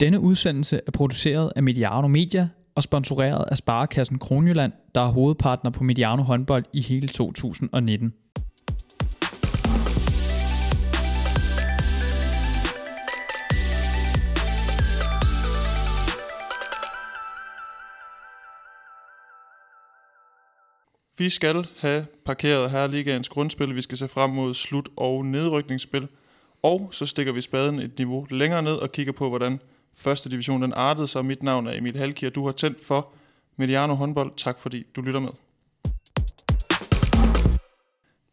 Denne udsendelse er produceret af Mediano Media og sponsoreret af Sparekassen Kronjylland, der er hovedpartner på Mediano håndbold i hele 2019. Vi skal have parkeret Herligaens grundspil. Vi skal se frem mod slut- og nedrykningsspil. Og så stikker vi spaden et niveau længere ned og kigger på, hvordan første division den artede sig. Mit navn er Emil Halki, og du har tændt for Mediano håndbold. Tak fordi du lytter med.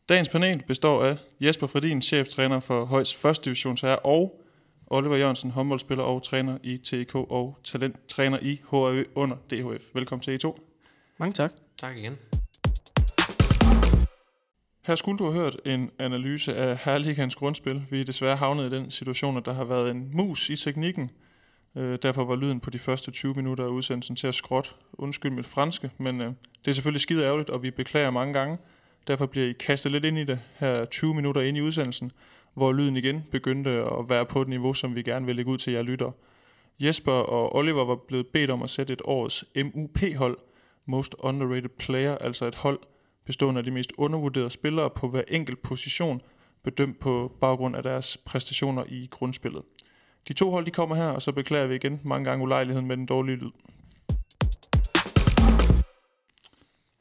Dagens panel består af Jesper Fredin, cheftræner for Højs første divisions herre, og Oliver Jørgensen, håndboldspiller og træner i TK og talenttræner i HAØ under DHF. Velkommen til I2. Mange tak. Tak igen. Her skulle du have hørt en analyse af Herligans grundspil. Vi er desværre havnet i den situation, at der har været en mus i teknikken. Øh, derfor var lyden på de første 20 minutter af udsendelsen til at skråt. Undskyld mit franske, men øh, det er selvfølgelig skide ærgerligt, og vi beklager mange gange. Derfor bliver I kastet lidt ind i det her 20 minutter ind i udsendelsen, hvor lyden igen begyndte at være på et niveau, som vi gerne vil lægge ud til jer lytter. Jesper og Oliver var blevet bedt om at sætte et års MUP-hold, Most Underrated Player, altså et hold, bestående af de mest undervurderede spillere på hver enkelt position, bedømt på baggrund af deres præstationer i grundspillet. De to hold de kommer her, og så beklager vi igen mange gange ulejligheden med den dårlige lyd.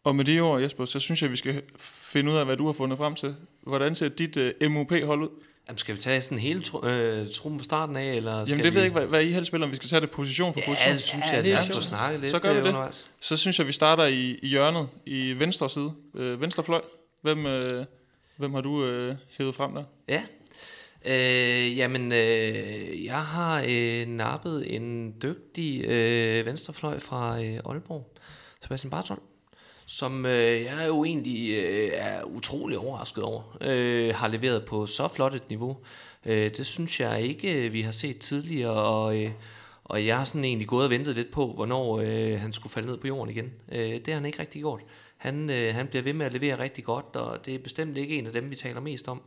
Og med de ord, Jesper, så synes jeg, vi skal finde ud af, hvad du har fundet frem til. Hvordan ser dit uh, MUP-hold ud? Jamen, skal vi tage sådan hele tr- øh, truppen fra starten af, eller skal Jamen det vi... ved jeg ikke, hvad, hvad I helst spiller, om vi skal tage det position for position. Ja, det synes Ja, jeg, det er at snakket lidt Så gør vi øh, det. undervejs. Så synes jeg, vi starter i, i hjørnet, i venstre side, øh, venstre fløj. Hvem, øh, hvem har du øh, hævet frem der? Ja. Øh, jamen, øh, jeg har øh, nappet en dygtig øh, venstrefløj fra øh, Aalborg, Sebastian Bartol, som øh, jeg jo egentlig øh, er utrolig overrasket over. Øh, har leveret på så flot et niveau. Øh, det synes jeg ikke, øh, vi har set tidligere, og, øh, og jeg har sådan egentlig gået og ventet lidt på, hvornår øh, han skulle falde ned på jorden igen. Øh, det har han ikke rigtig gjort. Han, øh, han bliver ved med at levere rigtig godt, og det er bestemt ikke en af dem, vi taler mest om,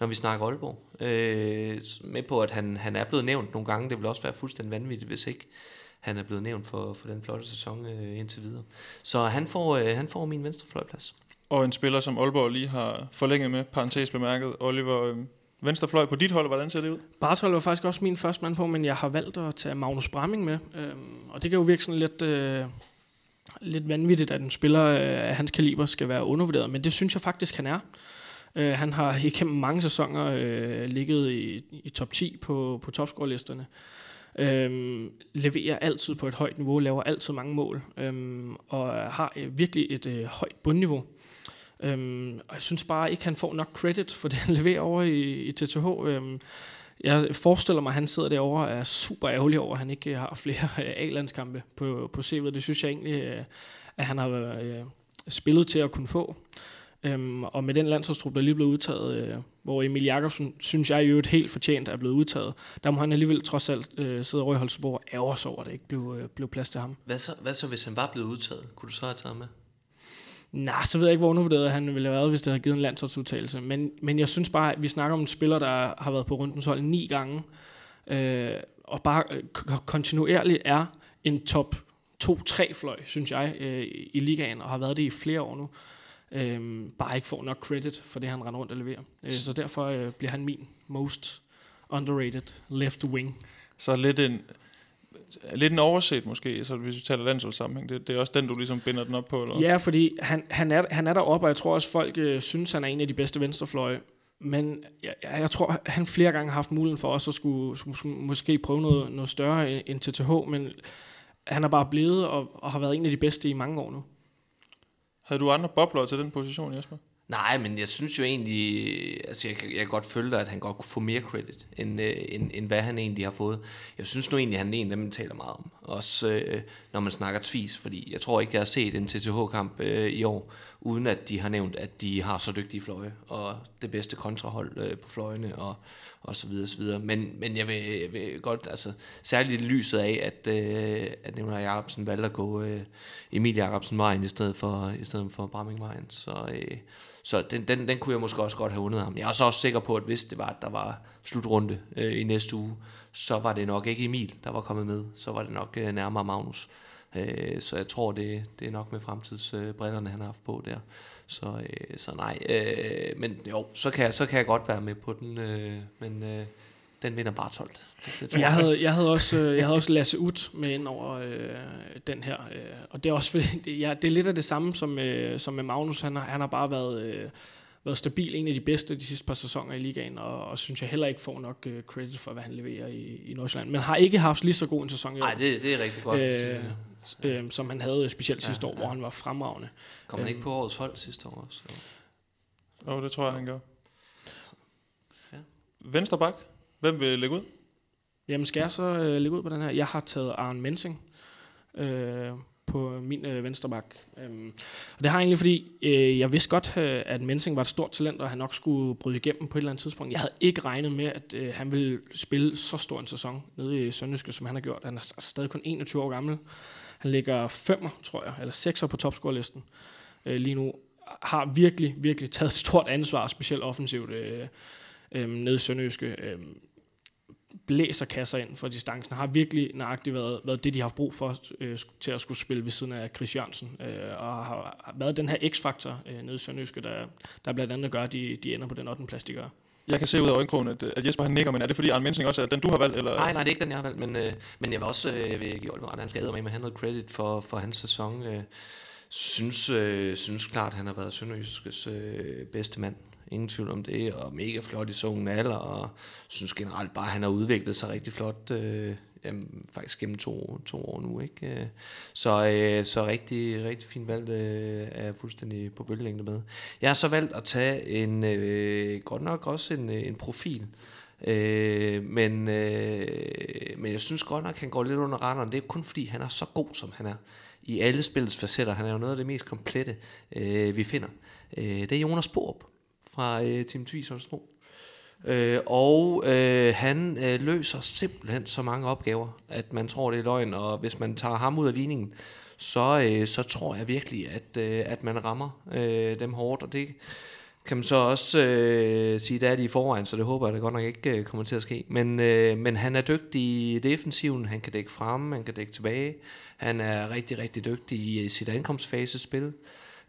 når vi snakker Aalborg. Øh, med på, at han, han er blevet nævnt nogle gange. Det vil også være fuldstændig vanvittigt, hvis ikke han er blevet nævnt for, for den flotte sæson øh, indtil videre. Så han får, øh, han får min venstrefløjplads. Og en spiller, som Aalborg lige har forlænget med, parentes bemærket. Oliver, øh, venstre fløj på dit hold, hvordan ser det ud? Bartol var faktisk også min første mand på, men jeg har valgt at tage Magnus Bramming med. Øhm, og det kan jo virke sådan lidt, øh, lidt vanvittigt, at en spiller øh, af hans kaliber skal være undervurderet, men det synes jeg faktisk, han er. Øh, han har igennem mange sæsoner øh, ligget i, i top 10 på, på topscore-listerne. Øhm, leverer altid på et højt niveau, laver altid mange mål, øhm, og har øh, virkelig et øh, højt bundniveau. Øhm, og jeg synes bare ikke, han får nok credit for det, han leverer over i, i TTH. Øhm, jeg forestiller mig, at han sidder derovre og er super ærgerlig over, at han ikke øh, har flere øh, A-landskampe på, på CV'et. Det synes jeg egentlig, øh, at han har spillet til at kunne få. Øhm, og med den landsholdstrup, der lige blev udtaget, øh, hvor Emil Jakobsen, synes jeg jo et helt fortjent er blevet udtaget, der må han alligevel trods alt øh, sidde over i Holstebro og ærger sig over, at det ikke blev, øh, blev plads til ham. Hvad så, hvad så, hvis han var blevet udtaget? Kunne du så have taget med? Nej, så ved jeg ikke, hvor undervurderet han ville have været, hvis det havde givet en landsholdsudtalelse. Men, men jeg synes bare, at vi snakker om en spiller, der har været på rundens hold ni gange, øh, og bare øh, k- kontinuerligt er en top 2-3 fløj, synes jeg, øh, i ligaen, og har været det i flere år nu. Øh, bare ikke får nok credit for det, han render rundt og leverer. Øh, så derfor øh, bliver han min most underrated left wing. Så lidt en, lidt en overset måske, så hvis vi taler landsholdssammenhæng. Det, det er også den, du ligesom binder den op på, eller? Ja, fordi han, han, er, han er deroppe, og jeg tror også, folk øh, synes, han er en af de bedste venstrefløje. Men jeg, jeg jeg tror, han flere gange har haft muligheden for os at skulle, skulle, måske prøve noget, noget større end- end TTH, men han er bare blevet og, og har været en af de bedste i mange år nu. Havde du andre bobler til den position, Jesper? Nej, men jeg synes jo egentlig, altså jeg, jeg kan godt følge dig, at han godt kunne få mere credit, end, øh, end, end hvad han egentlig har fået. Jeg synes nu egentlig, at han er en af dem, man taler meget om. Også øh, når man snakker tvis, fordi jeg tror ikke, jeg har set en TTH-kamp øh, i år, uden at de har nævnt, at de har så dygtige fløje, og det bedste kontrahold øh, på fløjene, og, og så videre, og så videre. Men, men jeg, vil, jeg vil godt, altså særligt i lyset af, at, øh, at Nikolaj Jacobsen valgte at gå øh, Emil Jacobsen vejen i stedet for, i stedet for Bramming vejen. Så, øh, så den, den, den kunne jeg måske også godt have undet ham. Jeg er så også sikker på, at hvis det var, at der var slutrunde øh, i næste uge, så var det nok ikke Emil, der var kommet med. Så var det nok øh, nærmere Magnus. Øh, så jeg tror, det, det er nok med fremtidsbrillerne, han har haft på der. Så, øh, så nej, øh, men jo, så kan, jeg, så kan jeg godt være med på den, øh, men øh, den vinder Bartolt. Det, det tror Jeg havde, jeg havde også, øh, jeg havde også Lasse Ut med ind over øh, den her, øh, og det er også fordi, det, ja, det er lidt af det samme som, øh, som med Magnus. Han har, han har bare været, øh, været stabil, en af de bedste de sidste par sæsoner i ligaen, og, og synes jeg heller ikke får nok øh, credit for, hvad han leverer i, i Nordsjælland. Men har ikke haft lige så god en sæson i år, Nej, det, det er rigtig godt. Øh, øh, som han havde specielt sidste Ja, år, hvor ja. han var fremragende. Kom han øhm. ikke på årets hold sidste år også? Så. Åh, oh, det tror jeg, han gør. Ja. Venstre bak. Hvem vil lægge ud? Jamen skal jeg så øh, lægge ud på den her? Jeg har taget Arne Mensing øh, på min øh, venstre bak. Øhm, og det har jeg egentlig, fordi øh, jeg vidste godt, øh, at Mensing var et stort talent, og han nok skulle bryde igennem på et eller andet tidspunkt. Jeg havde ikke regnet med, at øh, han ville spille så stor en sæson nede i Sønderjyske, som han har gjort. Han er s- stadig kun 21 år gammel. Han ligger femmer, tror jeg, eller sekser på topscorelisten øh, lige nu. Har virkelig, virkelig taget et stort ansvar, specielt offensivt øh, øh, nede i Sønderjyske. Øh, blæser kasser ind for distancen, har virkelig nøjagtigt været, været det, de har haft brug for øh, til at skulle spille ved siden af Chris Jørgensen, øh, og har, har været den her x-faktor øh, nede i Sønderjyske, der, der blandt andet gør, at de, de ender på den 8. plads, de gør. Jeg kan se ud af øjenkrogen, at, øh, at Jesper han nikker, men er det fordi Arne Mensing også er den, du har valgt? Eller? Nej, nej, det er ikke den, jeg har valgt, men, øh, men jeg vil også øh, jeg vil give Oliver ret, han skal med, med han noget credit for, for hans sæson. Øh, synes, øh, synes klart, han har været Sønderjyskets øh, bedste mand. Ingen tvivl om det, og mega flot i sungen alder, og synes generelt bare, at han har udviklet sig rigtig flot, øh, jamen, faktisk gennem to, to år nu. Ikke? Øh, så, øh, så rigtig, rigtig fint valg øh, er jeg fuldstændig på bølgelængde med. Jeg har så valgt at tage en, øh, godt nok også en, øh, en profil, Øh, men, øh, men jeg synes godt nok, at han går lidt under radaren. Det er kun fordi, han er så god, som han er. I alle spillets facetter. Han er jo noget af det mest komplette, øh, vi finder. Øh, det er Jonas Borup fra øh, Team Tvis Holstebro. Øh, og øh, han øh, løser simpelthen så mange opgaver, at man tror, det er løgn. Og hvis man tager ham ud af ligningen, så, øh, så tror jeg virkelig, at, øh, at man rammer øh, dem hårdt. Og det kan man så også øh, sige, der er de i forvejen, så det håber jeg da godt nok ikke øh, kommer til at ske. Men, øh, men han er dygtig i defensiven, han kan dække frem, han kan dække tilbage. Han er rigtig, rigtig dygtig i øh, sit ankomstfasespil.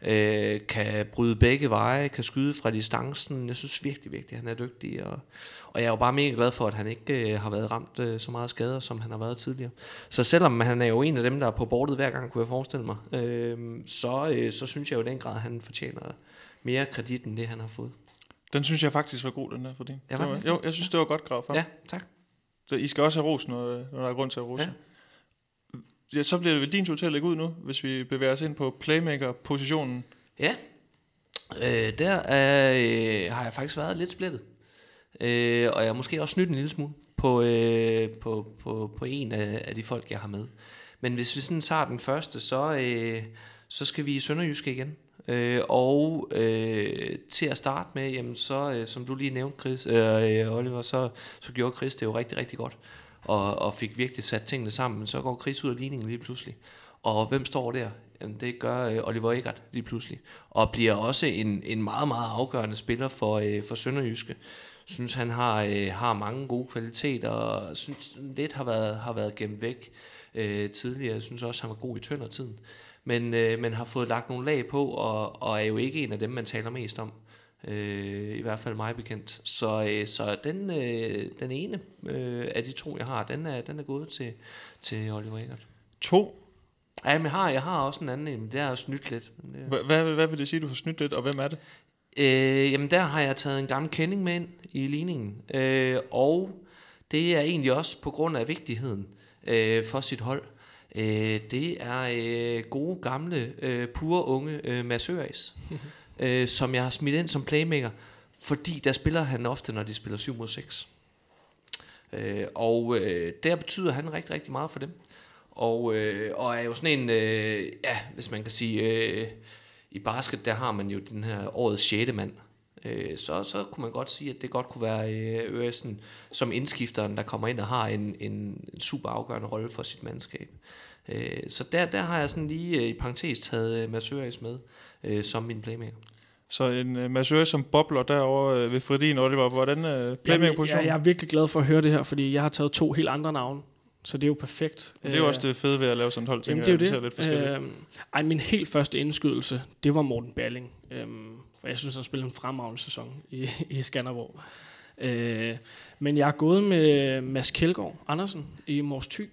Øh, kan bryde begge veje, kan skyde fra distancen. Jeg synes virkelig, virkelig, han er dygtig. Og, og jeg er jo bare mega glad for, at han ikke øh, har været ramt øh, så meget skader, som han har været tidligere. Så selvom han er jo en af dem, der er på bordet hver gang, kunne jeg forestille mig, øh, så, øh, så synes jeg jo i den grad, at han fortjener mere kredit end det, han har fået. Den synes jeg faktisk var god, den der for din. Ja, var jo, jeg synes, det var godt gravet frem. Ja, tak. Så I skal også have ros, når, når der er grund til at rose. Ja. Ja. Så bliver det vel din tur til at lægge ud nu, hvis vi bevæger os ind på playmaker-positionen. Ja, øh, der er, øh, har jeg faktisk været lidt splittet. Øh, og jeg har måske også snydt en lille smule på, øh, på, på, på en af, af de folk, jeg har med. Men hvis vi sådan tager den første, så, øh, så skal vi i Sønderjyske igen. Øh, og øh, til at starte med, jamen så, øh, som du lige nævnte, Chris, øh, Oliver, så, så gjorde Chris det jo rigtig, rigtig godt. Og, og fik virkelig sat tingene sammen. Men så går Chris ud af ligningen lige pludselig. Og hvem står der? Jamen, det gør øh, Oliver Egert lige pludselig. Og bliver også en, en meget, meget afgørende spiller for, øh, for Sønderjyske. Synes, han har, øh, har mange gode kvaliteter, og synes lidt har været, har været gemt væk øh, tidligere. Jeg synes også, han var god i tøndertiden. Men, øh, men har fået lagt nogle lag på, og, og er jo ikke en af dem, man taler mest om. Øh, I hvert fald mig bekendt. Så, øh, så den, øh, den ene øh, af de to, jeg har, den er, den er gået til, til Oliver Egert. To. Ja, men jeg har, jeg har også en anden en, men det er også snydt lidt. Hvad, hvad vil det sige, du har snydt lidt, og hvem er det? Øh, jamen der har jeg taget en gammel kending med ind i ligningen, øh, og det er egentlig også på grund af vigtigheden øh, for sit hold. Øh, det er øh, gode, gamle, øh, pure unge øh, Mads Øres, øh, som jeg har smidt ind som playmaker, fordi der spiller han ofte, når de spiller 7 mod 6. Øh, og øh, der betyder han rigtig, rigtig meget for dem. Og, øh, og er jo sådan en, øh, ja, hvis man kan sige, øh, i basket, der har man jo den her årets 6. mand. øh, så, så kunne man godt sige, at det godt kunne være øh, øh Øresen som indskifteren, der kommer ind og har en, en, en super afgørende rolle for sit mandskab. Øh, så der, der har jeg sådan lige øh, i parentes taget øh, Mads Øres med øh, som min playmaker. Så en uh, massør som bobler derovre uh, ved Fredin, Oliver. Hvordan uh, Jamen, playmaker-position? jeg, jeg er virkelig glad for at høre det her, fordi jeg har taget to helt andre navne. Så det er jo perfekt. Det er jo også det fede ved at lave sådan et hold, Jamen, tænker det er jeg. jo ser lidt det. forskelligt. Øhm, ej, min helt første indskydelse, det var Morten Berling. Øhm, for jeg synes, han spillede en fremragende sæson i, i Skanderborg. Øh, men jeg er gået med Mads Kjeldgaard Andersen i Mors Thy.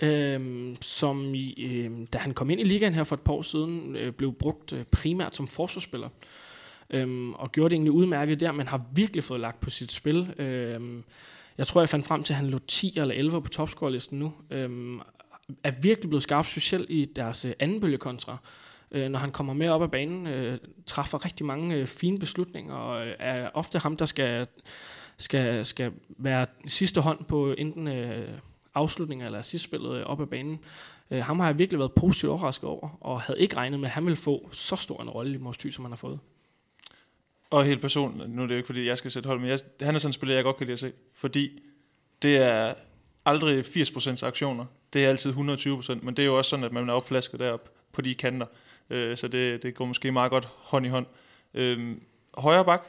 Øhm, som i, øhm, da han kom ind i ligaen her for et par år siden, øh, blev brugt øh, primært som forsvarsspiller. Øhm, og gjorde det egentlig udmærket der, men har virkelig fået lagt på sit spil. Øhm, jeg tror, jeg fandt frem til, at han lå 10 eller 11 på topscore-listen nu. Øhm, er virkelig blevet skarp, specielt i deres øh, anden bølgekontra. Øh, når han kommer med op ad banen, øh, træffer rigtig mange øh, fine beslutninger, og øh, er ofte ham, der skal, skal, skal være sidste hånd på enten øh, afslutninger eller sidstspillet øh, op ad banen. Øh, ham har jeg virkelig været positivt overrasket over, og havde ikke regnet med, at han ville få så stor en rolle i Mors Thy, som han har fået. Og helt personligt, nu er det jo ikke, fordi jeg skal sætte hold, men jeg, han er sådan en spiller, jeg godt kan lide at se. Fordi det er aldrig 80% aktioner. Det er altid 120%, men det er jo også sådan, at man er opflasket derop på de kanter. Øh, så det, det går måske meget godt hånd i hånd. Øh, højre bak,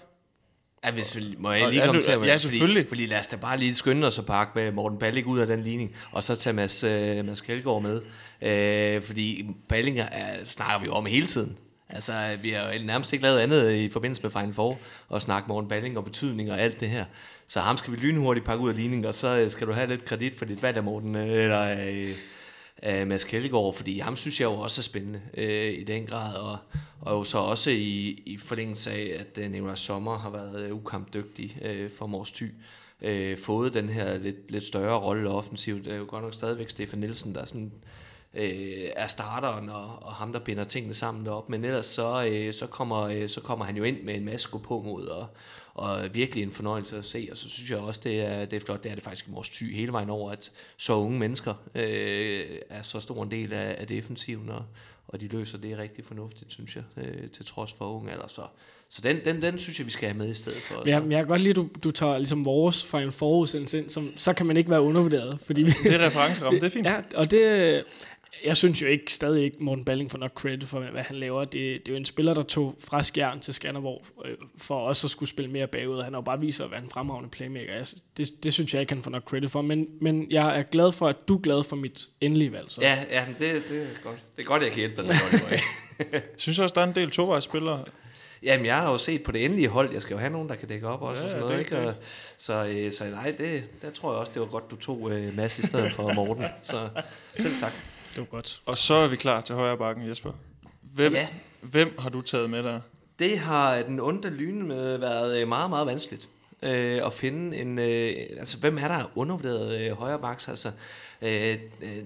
Ja, hvis vi, må jeg lige komme til at ja, selvfølgelig. Fordi, fordi lad os da bare lige skynde os og pakke med Morten Balling ud af den ligning, og så tage Mads, øh, Mads Kjeldgaard med. Øh, fordi Balling er, snakker vi jo om hele tiden. Altså, vi har jo nærmest ikke lavet andet i forbindelse med Final Four, og snakke Morten Balling og betydning og alt det her. Så ham skal vi lynhurtigt pakke ud af ligningen, og så øh, skal du have lidt kredit for dit valg af Morten, øh, eller øh, af Mads Kjeldgaard, fordi ham synes jeg jo også er spændende øh, i den grad, og, og jo så også i, i forlængelse af, at øh, Nicolás Sommer har været øh, ukampdygtig øh, for Mors Thy, øh, fået den her lidt, lidt større rolle offensivt. Det er jo godt nok stadigvæk Stefan Nielsen, der sådan, øh, er starteren og, og ham, der binder tingene sammen deroppe. Men ellers så, øh, så, kommer, øh, så kommer han jo ind med en masse gå på mod, og, og virkelig en fornøjelse at se. Og så synes jeg også, det er, det er flot. Det er det faktisk i vores ty hele vejen over, at så unge mennesker øh, er så stor en del af, af defensiven, og, og de løser det rigtig fornuftigt, synes jeg, øh, til trods for unge alder. Så, så den, den, den synes jeg, vi skal have med i stedet for. Ja, men jeg kan godt lide, at du, du tager ligesom vores fra en forudsendelse ind, som, så kan man ikke være undervurderet. Fordi vi, det er referenceramme, det er fint. Ja, og det... Jeg synes jo ikke, stadig ikke, Morten Balling får nok credit for, hvad han laver. Det, det er jo en spiller, der tog fra Skjern til Skanderborg, øh, for også at skulle spille mere bagud. Han har jo bare vist sig at være en fremragende playmaker. Jeg, det, det synes jeg ikke, han får nok credit for. Men, men jeg er glad for, at du er glad for mit endelige valg. Så. Ja, ja det, det er godt. Det er godt, jeg kan hjælpe dig. Jeg synes også, der er en del tovejsspillere. Jamen, jeg har jo set på det endelige hold. Jeg skal jo have nogen, der kan dække op også. Ja, og sådan det noget, er ikke? det. Og, så, øh, så nej, det, der tror jeg også, det var godt, du tog øh, Mads i stedet for Morten. Så selv tak. Det var godt. Og så er vi klar til højre bakken, Jesper. Hvem, Ja. hvem har du taget med der? Det har den onde lyne med været øh, meget, meget vanskeligt øh, at finde en... Øh, altså, hvem er der undervurderet øh, højre baks? Altså, øh, øh,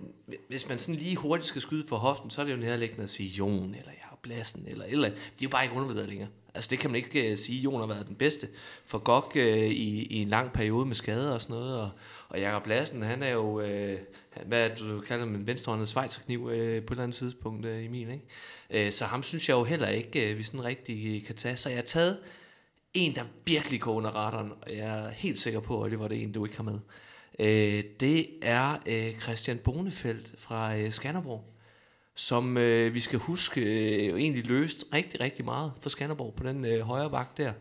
hvis man sådan lige hurtigt skal skyde for hoften, så er det jo nærliggende at sige Jon, eller jeg har Bladsen, eller et eller andet. De er jo bare ikke undervurderet længere. Altså, det kan man ikke øh, sige. Jon har været den bedste for Gok øh, i, i en lang periode med skader og sådan noget. Og, og Jakob Lassen, han er jo... Øh, hvad du kalder ham, en venstrehåndet svejserkniv øh, på et eller andet tidspunkt, øh, Emil, ikke? Øh, så ham synes jeg jo heller ikke, øh, vi sådan rigtig øh, kan tage. Så jeg har taget en, der virkelig går under radaren, og jeg er helt sikker på, at det var det en, du ikke har med. Øh, det er øh, Christian Bonefeldt fra øh, Skanderborg, som øh, vi skal huske øh, jo egentlig løst rigtig, rigtig meget for Skanderborg på den øh, højre bak der.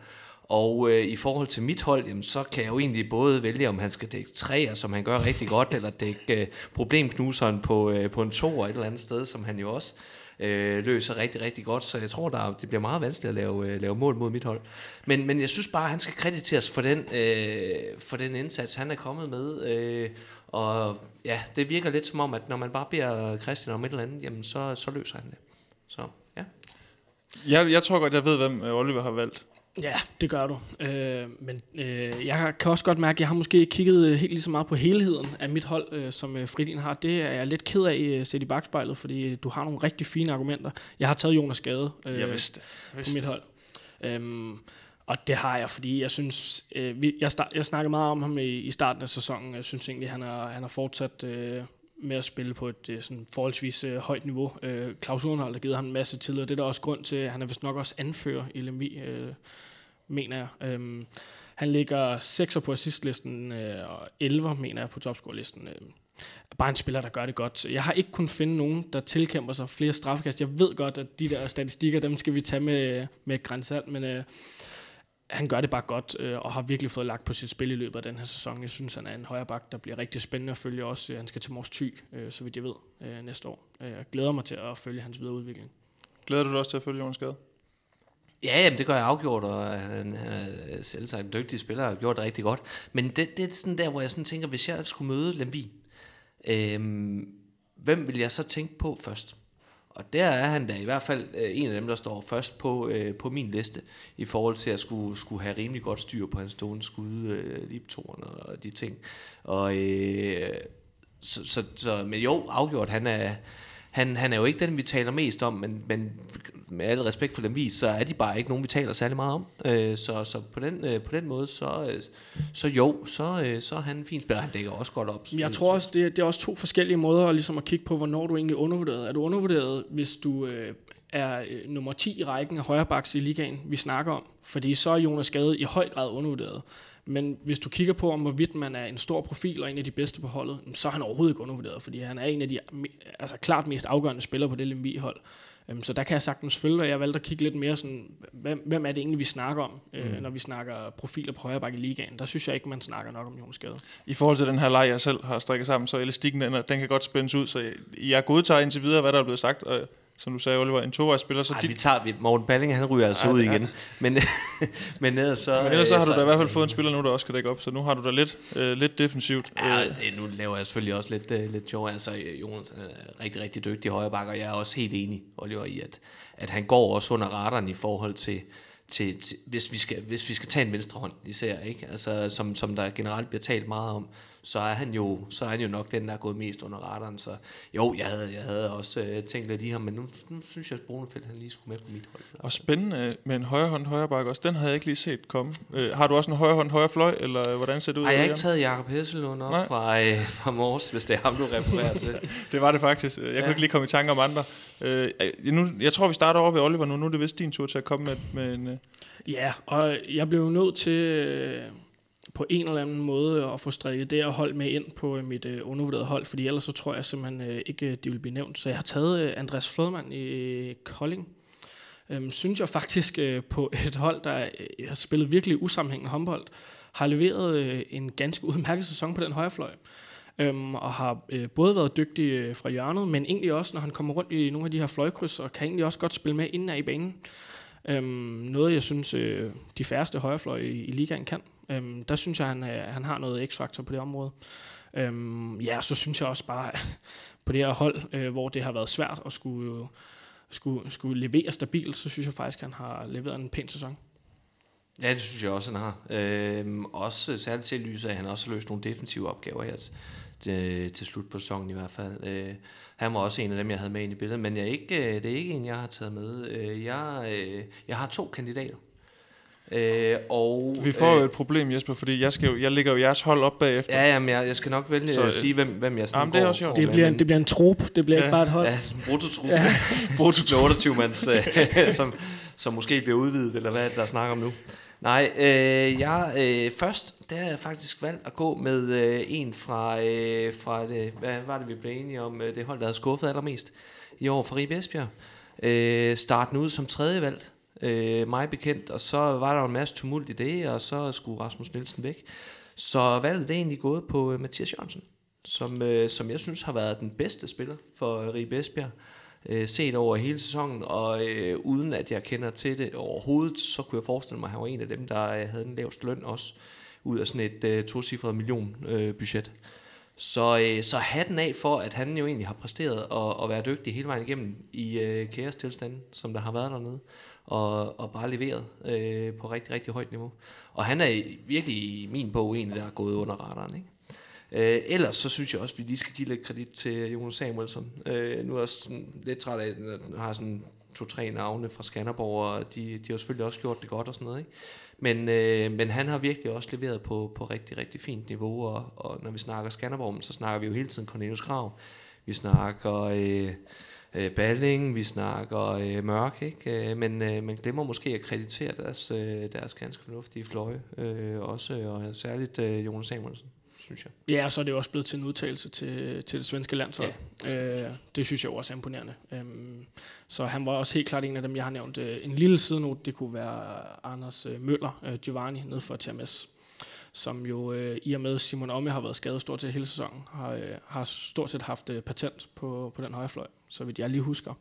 Og øh, i forhold til mit hold, jamen, så kan jeg jo egentlig både vælge, om han skal dække træer, som han gør rigtig godt, eller dække øh, problemknuseren på, øh, på en to et eller andet sted, som han jo også øh, løser rigtig, rigtig godt. Så jeg tror, der, det bliver meget vanskeligt at lave, øh, lave mål mod mit hold. Men, men jeg synes bare, at han skal krediteres for den, øh, for den indsats, han er kommet med. Øh, og ja, det virker lidt som om, at når man bare beder Christian om et eller andet, jamen så, så løser han det. Så ja. Jeg, jeg tror godt, jeg ved, hvem øh, Oliver har valgt. Ja, det gør du. Øh, men øh, jeg kan også godt mærke, at jeg har måske ikke kigget øh, helt lige så meget på helheden af mit hold, øh, som øh, Fridin har. Det er jeg lidt ked af øh, set i bagspejlet, fordi øh, du har nogle rigtig fine argumenter. Jeg har taget Jonas Gade øh, Jeg vidste på mit hold. Øhm, og det har jeg, fordi jeg synes, øh, vi, jeg, start, jeg snakkede meget om ham i, i starten af sæsonen. Jeg synes egentlig, han har, han har fortsat øh, med at spille på et øh, sådan forholdsvis øh, højt niveau. Øh, Claus Urenhold har givet ham en masse tillid, og det er der også grund til. Han er vist nok også anfører i LMI, Øh, mener jeg. Øh, han ligger 6 på assistlisten, øh, og 11, mener jeg, på topscore-listen. Øh, bare en spiller, der gør det godt. Jeg har ikke kunnet finde nogen, der tilkæmper sig flere straffekast. Jeg ved godt, at de der statistikker, dem skal vi tage med, med grænsalt, men øh, han gør det bare godt, øh, og har virkelig fået lagt på sit spil i løbet af den her sæson. Jeg synes, han er en højre bak, der bliver rigtig spændende at følge også. Han skal til Mors Thy, øh, så vidt jeg ved, øh, næste år. Øh, jeg glæder mig til at følge hans videre udvikling. Glæder du dig også til at følge Jonas Gade? Ja, jamen, det gør jeg afgjort, og han, han er selvsagt en dygtig spiller og har gjort det rigtig godt. Men det, det er sådan der, hvor jeg sådan tænker, hvis jeg skulle møde Lemby, øhm, hvem vil jeg så tænke på først? Og der er han da i hvert fald øh, en af dem, der står først på, øh, på min liste, i forhold til at skulle, skulle have rimelig godt styr på hans stående skud, øh, liptoren og de ting. Og øh, så, så, så, men jo, afgjort, han er, han, han er jo ikke den, vi taler mest om, men, men med al respekt for dem vis, så er de bare ikke nogen, vi taler særlig meget om. Øh, så så på, den, øh, på den måde, så, øh, så jo, så, øh, så er han en fin spiller. Han dækker også godt op. Jeg tror også, det, det er også to forskellige måder ligesom at kigge på, hvornår du egentlig er undervurderet. Er du undervurderet, hvis du øh, er øh, nummer 10 i rækken af højrebacks i ligaen, vi snakker om? Fordi så er Jonas Gade i høj grad undervurderet. Men hvis du kigger på, om hvorvidt man er en stor profil og en af de bedste på holdet, så er han overhovedet ikke undervurderet, fordi han er en af de altså, klart mest afgørende spillere på det Lemvi-hold. Øhm, så der kan jeg sagtens følge, og jeg valgte at kigge lidt mere sådan, hvem, hvem er det egentlig, vi snakker om, øh, mm. når vi snakker profiler på højre bakke i ligaen. Der synes jeg ikke, man snakker nok om Jonas Gade. I forhold til den her leg, jeg selv har strikket sammen, så elastikken den, den kan godt spændes ud, så jeg godtager indtil videre, hvad der er blevet sagt, og som du sagde, Oliver, en tovejsspiller. Så Ej, dit... vi tager, vi, Morten Balling, han ryger altså Ej, ud igen. Men, men ellers så... Men ellers så har så, du da i hvert fald fået en spiller nu, der også kan dække op, så nu har du da lidt, øh, lidt defensivt. Ja, det, nu laver jeg selvfølgelig også lidt, øh, lidt sjov. Altså, Jonas er rigtig, rigtig dygtig højre bakker, og jeg er også helt enig, Oliver, i, at, at han går også under radaren i forhold til, til, til hvis, vi skal, hvis vi skal tage en venstre hånd især, ikke? Altså, som, som der generelt bliver talt meget om så er han jo, så er han jo nok den, der er gået mest under radaren. Så jo, jeg havde, jeg havde også øh, tænkt lidt i ham, men nu, nu synes jeg, at Brunefeldt han lige skulle med på mit hold. Og spændende med en højre hånd, højre bakke også. Den havde jeg ikke lige set komme. Øh, har du også en højre hånd, højre fløj, eller hvordan ser det ud? Har jeg ikke taget Jakob Hesselund op fra, øh, fra Mors, hvis det er ham, du refererer til? det var det faktisk. Jeg ja. kunne ikke lige komme i tanke om andre. Øh, nu, jeg tror, vi starter over ved Oliver nu. Nu er det vist din tur til at komme med, med en... Øh... Ja, og jeg blev nødt til... Øh på en eller anden måde at få strikket det og hold med ind på øh, mit øh, undervurderede hold, fordi ellers så tror jeg simpelthen øh, ikke, øh, de vil blive nævnt. Så jeg har taget øh, Andreas Flodman i øh, Kolding. Øhm, synes jeg faktisk øh, på et hold, der øh, har spillet virkelig usammenhængende håndbold, har leveret øh, en ganske udmærket sæson på den højre fløj. Øhm, og har øh, både været dygtig øh, fra hjørnet, men egentlig også, når han kommer rundt i nogle af de her fløjkryds, og kan egentlig også godt spille med inden af i banen. Øhm, noget, jeg synes, øh, de færreste højrefløj i, i ligaen kan. Øhm, der synes jeg, han, øh, han har noget x-faktor på det område. Øhm, ja, så synes jeg også bare, på det her hold, øh, hvor det har været svært at skulle, skulle, skulle levere stabilt, så synes jeg faktisk, at han har leveret en pæn sæson. Ja, det synes jeg også, han har. Øhm, også særligt til lyset at han også har løst nogle defensive opgaver her til, til slut på sæsonen i hvert fald. Øh, han var også en af dem, jeg havde med ind i billedet, men jeg er ikke, øh, det er ikke en, jeg har taget med. Øh, jeg, øh, jeg har to kandidater. Øh, og, vi får øh, jo et problem, Jesper, fordi jeg, skal jo, jeg ligger jo jeres hold op bagefter. Ja, jamen, jeg, jeg skal nok vælge så, at sige, hvem, hvem jeg sådan jamen, det, er også går, det, bliver, en, det bliver en trup, det bliver ja. ikke bare et hold. Ja, en brutotrup. Ja. brutotrup 28 mands, øh, som, som måske bliver udvidet, eller hvad der snakker om nu. Nej, øh, jeg øh, først, der har jeg faktisk valgt at gå med øh, en fra, øh, fra det, hvad var det, vi blev enige om, øh, det hold, der havde skuffet allermest i år fra Ribe Esbjerg. Øh, starten ud som tredje valg, øh, mig bekendt, og så var der en masse tumult i det, og så skulle Rasmus Nielsen væk. Så valget er egentlig gået på øh, Mathias Jørgensen, som, øh, som jeg synes har været den bedste spiller for øh, Ribe Esbjerg øh, set over hele sæsonen, og øh, uden at jeg kender til det overhovedet, så kunne jeg forestille mig, at han var en af dem, der øh, havde den laveste løn også, ud af sådan et øh, tocifret million øh, budget. Så, øh, så hatten af for, at han jo egentlig har præsteret og, og været dygtig hele vejen igennem i øh, kaostilstanden, som der har været dernede, og, og bare leveret øh, på rigtig, rigtig højt niveau. Og han er virkelig i min bog en, der er gået under radaren, ikke? Øh, ellers så synes jeg også, at vi lige skal give lidt kredit til Jonas Samuelsen. Øh, nu er jeg sådan lidt træt af, at han har sådan to-tre navne fra Skanderborg, og de, de har selvfølgelig også gjort det godt og sådan noget. Ikke? Men, øh, men han har virkelig også leveret på, på rigtig, rigtig fint niveau, og, og når vi snakker Skanderborg, så snakker vi jo hele tiden Cornelius Krav. Vi snakker... Øh, øh, Balling, vi snakker øh, Mørk, ikke? Øh, men øh, man glemmer måske at kreditere deres, øh, deres ganske fornuftige fløje øh, også, og særligt øh, Jonas Samuelsen synes jeg. Ja, og så er det jo også blevet til en udtalelse til, til det svenske landshold. Ja. Øh, det synes jeg også er imponerende. Øhm, så han var også helt klart en af dem, jeg har nævnt. Øh, en lille sidenote, det kunne være Anders øh, Møller, øh, Giovanni, ned for TMS som jo øh, i og med Simon Omme har været skadet stort set hele sæsonen, har, øh, har stort set haft øh, patent på, på den højre fløj, så vidt jeg lige husker,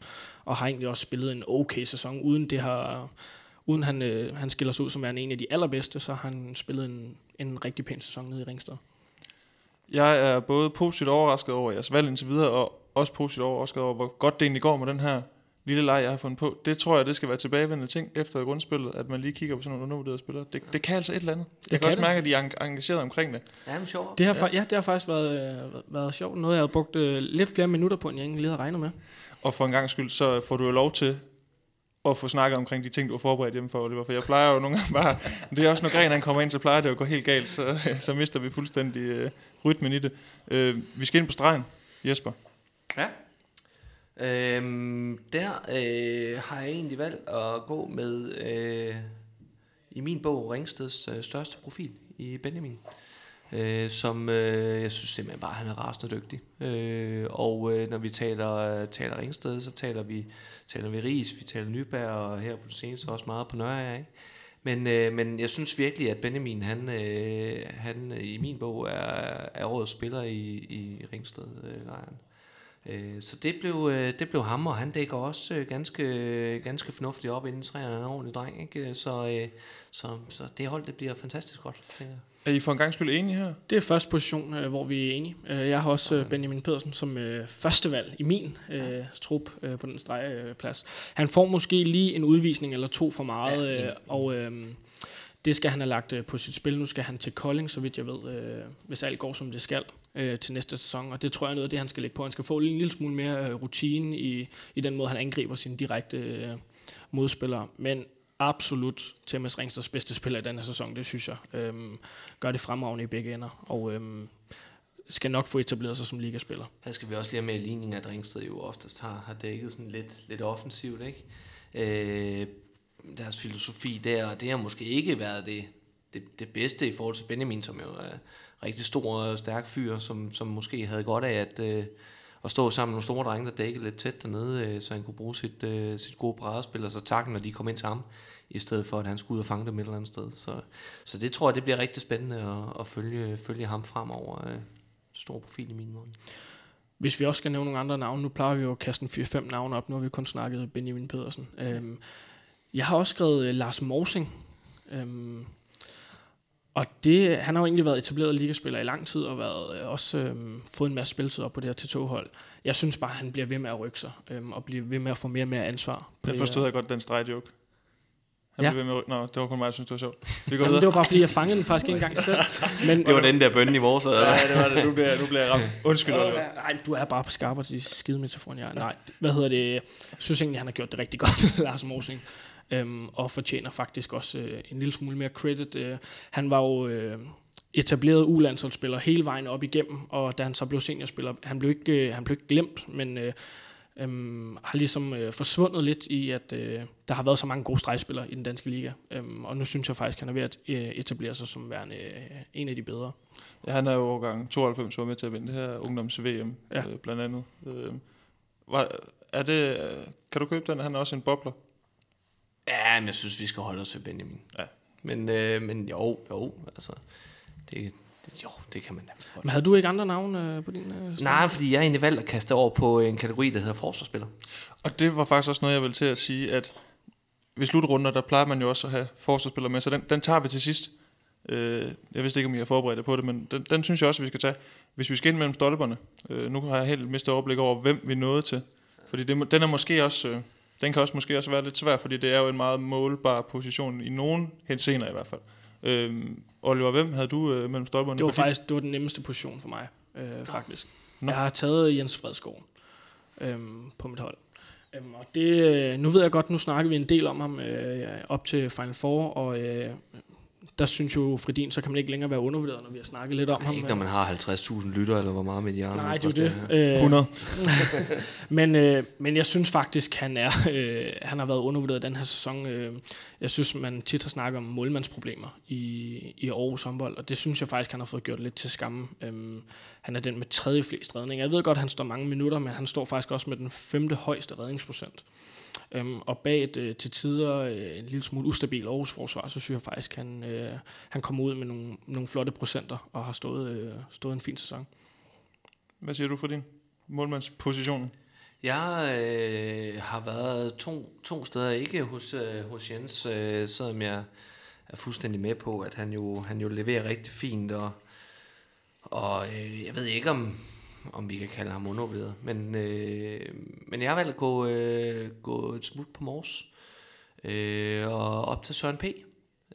og har egentlig også spillet en okay sæson, uden det har, uden han, øh, han skiller sig ud som en af de allerbedste, så har han spillet en, en rigtig pæn sæson nede i Ringsted. Jeg er både positivt overrasket over jeres valg indtil videre, og også positivt overrasket over, hvor godt det egentlig går med den her lille leg, jeg har fundet på. Det tror jeg, det skal være tilbagevendende ting efter grundspillet, at man lige kigger på sådan nogle undervurderede spillere. Det, det kan altså et eller andet. Det jeg kan, kan også det. mærke, at de er engageret omkring det. Ja, men sjovt. Det har, ja. ja, det har faktisk været, øh, været sjovt. Noget, jeg har brugt øh, lidt flere minutter på, end jeg egentlig lige havde regnet med. Og for en gang skyld, så får du jo lov til at få snakket omkring de ting, du har forberedt hjemme for, Oliver. For jeg plejer jo nogle gange bare... Det er også, når Gren han kommer ind, så plejer det at gå helt galt, så, så mister vi fuldstændig øh, rytmen i det. Øh, vi skal ind på stregen, Jesper. Ja. Øhm, der øh, har jeg egentlig valgt at gå med, øh, i min bog, Ringsteds øh, største profil i Benjamin. Øh, som øh, jeg synes simpelthen bare, han er rasende dygtig. Øh, og øh, når vi taler, taler Ringsted, så taler vi, taler vi Ries, vi taler Nyberg, og her på det seneste også meget på Nørre, ikke? Men, øh, men jeg synes virkelig, at Benjamin, han, øh, han øh, i min bog er, er årets spiller i, i Ringsted-lejren. Øh, øh, så det blev, øh, det blev ham, og han dækker også øh, ganske, ganske fornuftigt op inden træerne. Er en ordentlig dreng, ikke? Så, øh, så, så det hold, det bliver fantastisk godt, tænker jeg. Er I for en gang skyld enige her? Det er første position, hvor vi er enige. Jeg har også Benjamin Pedersen som førstevalg i min øh, trup øh, på den stregplads. Han får måske lige en udvisning eller to for meget, ja, og øh, det skal han have lagt på sit spil. Nu skal han til Kolding, så vidt jeg ved, øh, hvis alt går som det skal øh, til næste sæson, og det tror jeg er noget af det, han skal lægge på. Han skal få en lille smule mere øh, rutine i, i den måde, han angriber sine direkte øh, modspillere. Men absolut Thomas Ringsteds bedste spiller i denne sæson, det synes jeg. Øhm, gør det fremragende i begge ender, og øhm, skal nok få etableret sig som ligaspiller. Her skal vi også lige have med i ligningen, at Ringsted jo oftest har, har dækket sådan lidt, lidt offensivt, ikke? Øh, deres filosofi der, og det har måske ikke været det, det, det bedste i forhold til Benjamin, som jo er rigtig stor og stærk fyr, som, som måske havde godt af at, øh, at stå sammen med nogle store drenge, der dækkede lidt tæt dernede, øh, så han kunne bruge sit, øh, sit gode brædespil og så takken, når de kom ind til ham, i stedet for at han skulle ud og fange dem et eller andet sted. Så, så det tror jeg, det bliver rigtig spændende at, at følge, følge ham fremover. Øh, stor profil i min måde. Hvis vi også skal nævne nogle andre navne, nu plejer vi jo at kaste en 4-5 navne op, nu har vi kun snakket Benjamin Pedersen. Øhm, jeg har også skrevet Lars Morsing. Øhm, og det, han har jo egentlig været etableret ligaspiller i lang tid, og været, øh, også øhm, fået en masse spilletid op på det her til hold Jeg synes bare, at han bliver ved med at rykke sig, øhm, og bliver ved med at få mere og mere ansvar. Den forstod jeg godt, den streg-joke. Han ja. blev ved med at Nå, det var kun mig, jeg synes, det var sjovt. Vi går Jamen, det var bare, fordi jeg fangede den faktisk ikke engang selv. Men, det var den der bønne i vores. Ja, det var det. Nu bliver, nu bliver jeg ramt. Undskyld. Øh, nej, du er bare på skarper til skide med telefonen. Ja. Nej, hvad hedder det? Jeg synes egentlig, han har gjort det rigtig godt, Lars Mosing øhm, og fortjener faktisk også øh, en lille smule mere credit. Øh, han var jo øh, etableret ulandsholdsspiller hele vejen op igennem, og da han så blev seniorspiller, han blev ikke, øh, han blev ikke glemt, men øh, øhm, har ligesom øh, forsvundet lidt i, at øh, der har været så mange gode stregspillere i den danske liga. Øhm, og nu synes jeg faktisk, at han er ved at øh, etablere sig som værende øh, en af de bedre. Ja, han er jo overgang 92 var med til at vinde det her ungdoms-VM, ja. øh, blandt andet. Øh, var, er det, kan du købe den? Han er også en bobler. Ja, men jeg synes, vi skal holde os til Benjamin. Ja. Men, øh, men jo, jo, altså, det, det, jo, det kan man da. Men havde du ikke andre navne øh, på din øh, Nej, fordi jeg egentlig valgt at kaste over på en kategori, der hedder forsvarsspiller. Og det var faktisk også noget, jeg ville til at sige, at ved slutrunder, der plejer man jo også at have forsvarsspillere med, så den, den tager vi til sidst. Øh, jeg vidste ikke, om I har forberedt på det, men den, den synes jeg også, vi skal tage. Hvis vi skal ind mellem stolperne, øh, nu har jeg helt mistet overblik over, hvem vi nåede til. Fordi det, den er måske også... Øh, den kan også måske også være lidt svær, fordi det er jo en meget målbar position i nogen henseender i hvert fald. Øhm, Oliver, hvem havde du øh, mellem stolperne? Det var faktisk det var den nemmeste position for mig, øh, faktisk. Nå. Jeg har taget Jens Fredskov øh, på mit hold. Øhm, og det, øh, nu ved jeg godt, nu snakker vi en del om ham øh, op til Final Four, og øh, der synes jo Fredin, så kan man ikke længere være undervurderet, når vi har snakket lidt om Ej, ham. ikke når man har 50.000 lytter, eller hvor meget med hjerne. Nej, det er det. Øh, 100. men, øh, men jeg synes faktisk, han er øh, han har været undervurderet den her sæson. Øh, jeg synes, man tit har snakket om målmandsproblemer i, i Aarhus håndbold, og det synes jeg faktisk, han har fået gjort lidt til skamme. Øh, han er den med tredje flest redninger. Jeg ved godt, han står mange minutter, men han står faktisk også med den femte højeste redningsprocent. Øhm, og bag et øh, til tider øh, en lille smule ustabil Aarhus forsvar, så synes jeg faktisk, at han, øh, han kommer ud med nogle, nogle flotte procenter og har stået, øh, stået en fin sæson. Hvad siger du for din målmandsposition? Jeg øh, har været to, to steder, ikke hos, øh, hos Jens, øh, selvom jeg er fuldstændig med på, at han jo, han jo leverer rigtig fint, og, og øh, jeg ved ikke, om, om vi kan kalde ham undervurderet, men, øh, men jeg har valgt at gå, øh, gå et smut på Mors, øh, og op til Søren P.,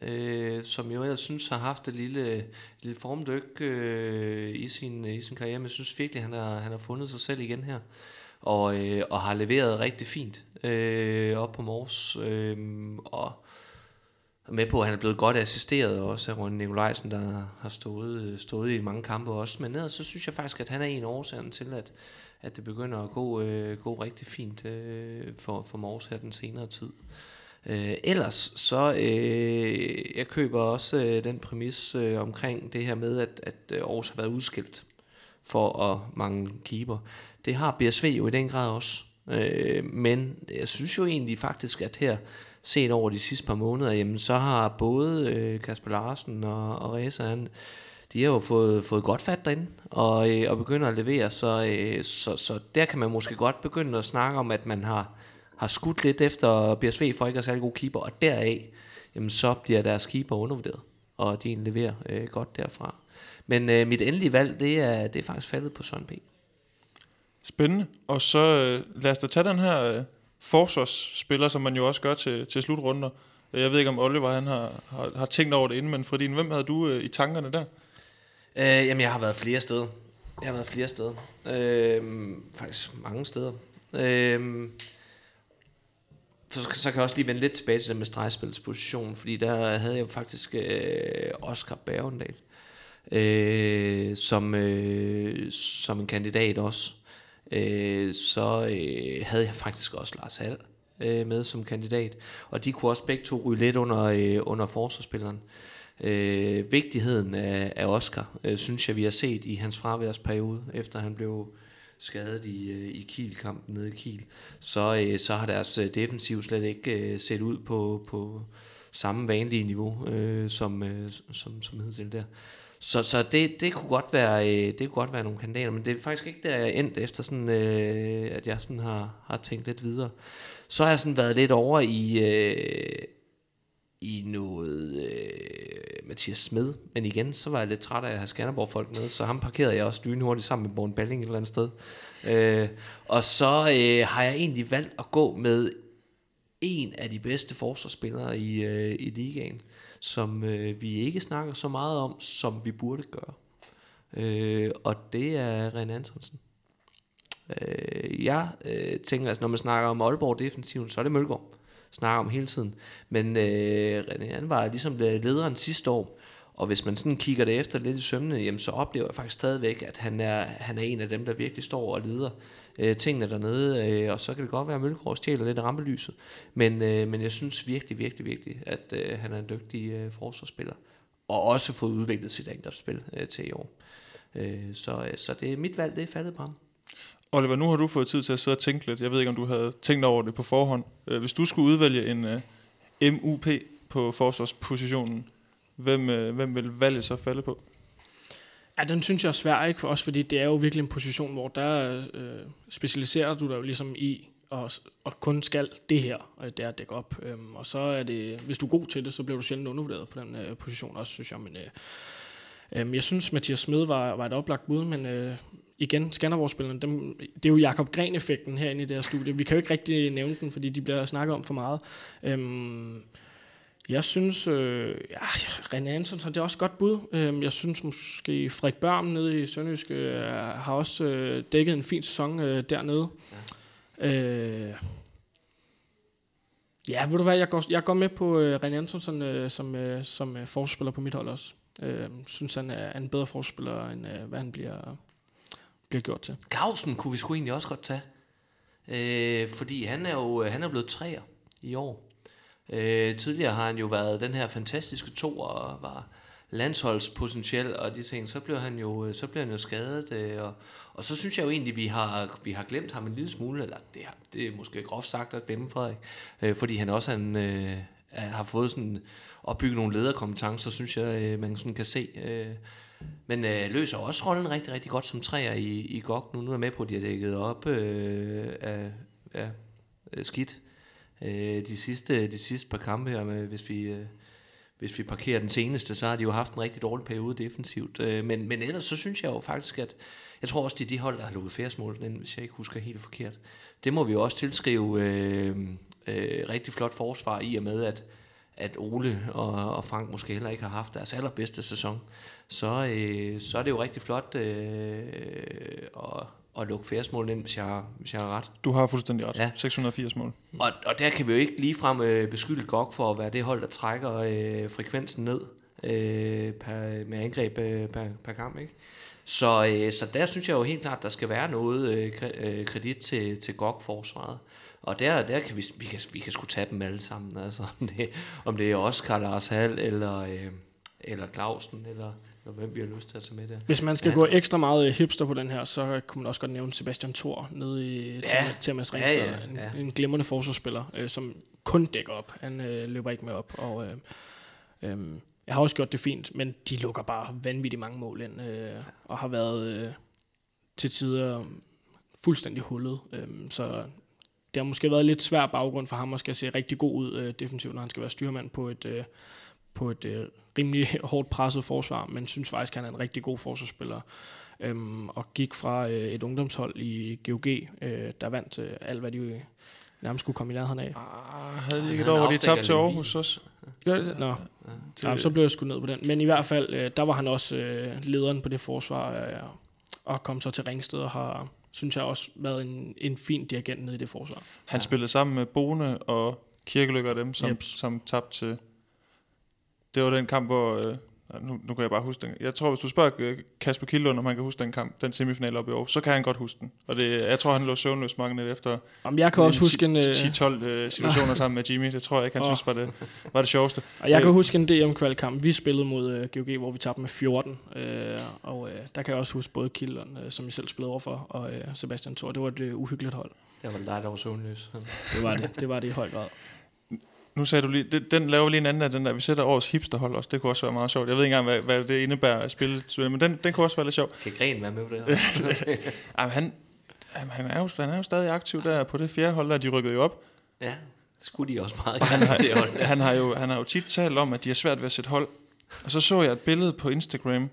øh, som jo jeg synes har haft et lille, lille formdyk øh, i, sin, i sin karriere, men jeg synes virkelig, han har, han har fundet sig selv igen her og, øh, og har leveret rigtig fint øh, op på Mors. Øh, og med på, at han er blevet godt assisteret også af Ronny Nikolajsen, der har stået, stået i mange kampe også. Men ellers så synes jeg faktisk, at han er en af årsagerne til, at, at det begynder at gå, øh, gå rigtig fint øh, for, for Mors her den senere tid. Øh, ellers så, øh, jeg køber også øh, den præmis øh, omkring det her med, at, at øh, Aarhus har været udskilt for at mange keeper. Det har BSV jo i den grad også. Øh, men jeg synes jo egentlig faktisk, at her set over de sidste par måneder, jamen, så har både øh, Kasper Larsen og, og Reza, han, de har jo fået, fået godt fat derinde, og, øh, og begynder at levere, så, øh, så, så der kan man måske godt begynde at snakke om, at man har, har skudt lidt efter BSV for ikke at særlig gode keeper, og deraf, jamen, så bliver deres keeper undervurderet, og de leverer øh, godt derfra. Men øh, mit endelige valg, det er, det er faktisk faldet på Søren P. Spændende. Og så øh, lad os da tage den her øh, forsvarsspiller, som man jo også gør til, til slutrunder. Jeg ved ikke, om Oliver han har, har, har tænkt over det inden, men Fredin, hvem havde du øh, i tankerne der? Øh, jamen, jeg har været flere steder. Jeg har været flere steder. Øh, faktisk mange steder. Øh, så, så kan jeg også lige vende lidt tilbage til den med stregspilsposition, fordi der havde jeg faktisk øh, Oscar Bergendal øh, som, øh, som en kandidat også. Øh, så øh, havde jeg faktisk også Lars Hall øh, med som kandidat, og de kunne også begge to ryge lidt under, øh, under forsvarsspilleren. Øh, vigtigheden af, af Oscar, øh, synes jeg, vi har set i hans fraværsperiode, efter han blev skadet i, øh, i Kiel-kampen nede i Kiel, så, øh, så har deres øh, defensiv slet ikke øh, set ud på, på samme vanlige niveau, øh, som, øh, som, som hidtil der. Så, så det, det, kunne godt være, øh, det kunne godt være nogle kandidater, men det er faktisk ikke der, jeg endt efter, sådan, øh, at jeg sådan har, har tænkt lidt videre. Så har jeg sådan været lidt over i, øh, i noget øh, Mathias Smed, men igen, så var jeg lidt træt af at have Skanderborg-folk med, så ham parkerede jeg også lynhurtigt sammen med Born Balling et eller andet sted. Øh, og så øh, har jeg egentlig valgt at gå med en af de bedste forsvarsspillere i, øh, i ligaen, som øh, vi ikke snakker så meget om, som vi burde gøre. Øh, og det er René Antonsen. Øh, jeg øh, tænker, altså, når man snakker om Aalborg defensiven, så er det Mølgaard snakker om hele tiden. Men øh, René han var ligesom øh, lederen sidste år, og hvis man sådan kigger det efter lidt i sømne, jamen, så oplever jeg faktisk stadigvæk, at han er, han er en af dem, der virkelig står og lider øh, tingene dernede, øh, og så kan det godt være, at Møllegård stjæler lidt af rampelyset, men, øh, men jeg synes virkelig, virkelig, virkelig, at øh, han er en dygtig øh, forsvarsspiller, og også fået udviklet sit angrebsspil øh, til i år. Øh, så, øh, så det er mit valg, det er faldet på ham. Oliver, nu har du fået tid til at sidde og tænke lidt. Jeg ved ikke, om du havde tænkt over det på forhånd. Øh, hvis du skulle udvælge en øh, uh, MUP på forsvarspositionen, hvem, øh, hvem vil valget så falde på? Ja, den synes jeg er svær, ikke? For også fordi det er jo virkelig en position, hvor der øh, specialiserer du dig jo ligesom i, og, og kun skal det her, og det er at dække op. Øhm, og så er det, hvis du er god til det, så bliver du sjældent undervurderet på den øh, position også, synes jeg. Men øh, øhm, jeg synes, Mathias Smed var, var et oplagt bud, men øh, igen, Skanderborg-spillerne, dem, det er jo Jakob Gren-effekten herinde i det her studie. Vi kan jo ikke rigtig nævne den, fordi de bliver snakket om for meget. Øhm, jeg synes, øh, ja, René Antonsen, det er også et godt bud. Øhm, jeg synes måske, Frederik Børm nede i Sønderjysk øh, har også øh, dækket en fin sæson øh, dernede. Ja. Øh, Ja, ved du hvad, jeg går, jeg går med på uh, René Antonsson uh, som, uh, som uh, forspiller på mit hold også. Uh, synes, han er en bedre forspiller, end uh, hvad han bliver, bliver gjort til. Clausen kunne vi sgu egentlig også godt tage. Øh, fordi han er jo han er blevet træer i år. Øh, tidligere har han jo været den her fantastiske to og var landsholdspotentiel og de ting, så blev han jo, øh, så blev han jo skadet, øh, og, og så synes jeg jo egentlig, vi har, vi har glemt ham en lille smule, eller det, er, det er måske groft sagt at glemme Frederik, øh, fordi han også han, øh, har fået sådan opbygget nogle lederkompetencer, synes jeg, øh, man sådan kan se. Øh, men øh, løser også rollen rigtig, rigtig godt som træer i, i GOG. Nu, nu er jeg med på, at de har dækket op øh, af, af skidt øh, de, sidste, de sidste par kampe her, med, hvis vi... Øh, hvis vi parkerer den seneste, så har de jo haft en rigtig dårlig periode defensivt. Øh, men, men ellers så synes jeg jo faktisk, at jeg tror også, det er de hold, der har lukket færdsmål, hvis jeg ikke husker helt forkert. Det må vi jo også tilskrive øh, øh, rigtig flot forsvar i og med, at, at Ole og, og Frank måske heller ikke har haft deres allerbedste sæson. Så, øh, så er det jo rigtig flot øh, og at lukke færesmål ind, hvis jeg, hvis jeg har ret. Du har fuldstændig ret. Ja. 680 mål. Og, og der kan vi jo ikke ligefrem øh, beskylde GOG for at være det hold, der trækker øh, frekvensen ned øh, per, med angreb øh, per, per kamp. Ikke? Så, øh, så der synes jeg jo helt klart, der skal være noget øh, øh kredit til, til GOG-forsvaret. Og der, der kan vi, vi kan, vi kan sgu tage dem alle sammen. Altså, om, det, om det er Oscar, Lars Hall, eller, øh, eller Clausen, eller, eller hvem vi har lyst til at tage med der. Hvis man skal ja, gå altså. ekstra meget hipster på den her, så kunne man også godt nævne Sebastian Thor nede i ja. Thomas Ringsted. Ja, ja, ja. En, en glimrende forsvarsspiller, øh, som kun dækker op. Han øh, løber ikke med op. Og, øh, øh, jeg har også gjort det fint, men de lukker bare vanvittigt mange mål ind, øh, og har været øh, til tider fuldstændig hullet. Øh, så det har måske været lidt svær baggrund for ham at skal se rigtig god ud øh, defensivt, når han skal være styrmand på et, øh, på et øh, rimelig hårdt presset forsvar, men synes faktisk, at han er en rigtig god forsvarsspiller. Øhm, og gik fra øh, et ungdomshold i GOG, øh, der vandt øh, alt, hvad de nærmest skulle komme i nærheden af. Ah, havde de ikke et år, hvor de tabte til Aarhus også? Gør det? Nå. Ja, ja, så blev jeg sgu ned på den. Men i hvert fald, øh, der var han også øh, lederen på det forsvar, øh, og kom så til Ringsted og har, synes jeg, også været en, en fin dirigent nede i det forsvar. Han ja. spillede sammen med Bone og Kirkelykke og dem, som, yep. som tabte til det var den kamp, hvor... Øh, nu, nu kan jeg bare huske den. Jeg tror, hvis du spørger øh, Kasper Kildlund, om han kan huske den kamp, den semifinal op i år, så kan han godt huske den. Og det, jeg tror, han lå søvnløs mange net efter Jamen, jeg kan også huske en... 10-12 øh, situationer sammen med Jimmy. Det tror jeg ikke, han oh. synes var det, var det sjoveste. Og jeg kan øh, huske en DM-kvalkamp. Vi spillede mod uh, GOG, hvor vi tabte med 14. Uh, og uh, der kan jeg også huske både Kildlund, uh, som jeg selv spillede overfor, og uh, Sebastian Thor. Det var et uh, uhyggeligt hold. Det var dig, der var søvnløs. det var det. Det var det i høj grad nu sagde du lige, det, den laver lige en anden af den der, vi sætter årets hipsterhold også, det kunne også være meget sjovt. Jeg ved ikke engang, hvad, hvad det indebærer at spille, men den, den kunne også være lidt sjov. Kan Gren være med på det her? Jamen, han, han, er jo, han er jo stadig aktiv der på det fjerde hold, der de rykkede jo op. Ja, skulle de også meget han har, det hold. han, har jo, han har jo tit talt om, at de har svært ved at sætte hold. Og så så jeg et billede på Instagram,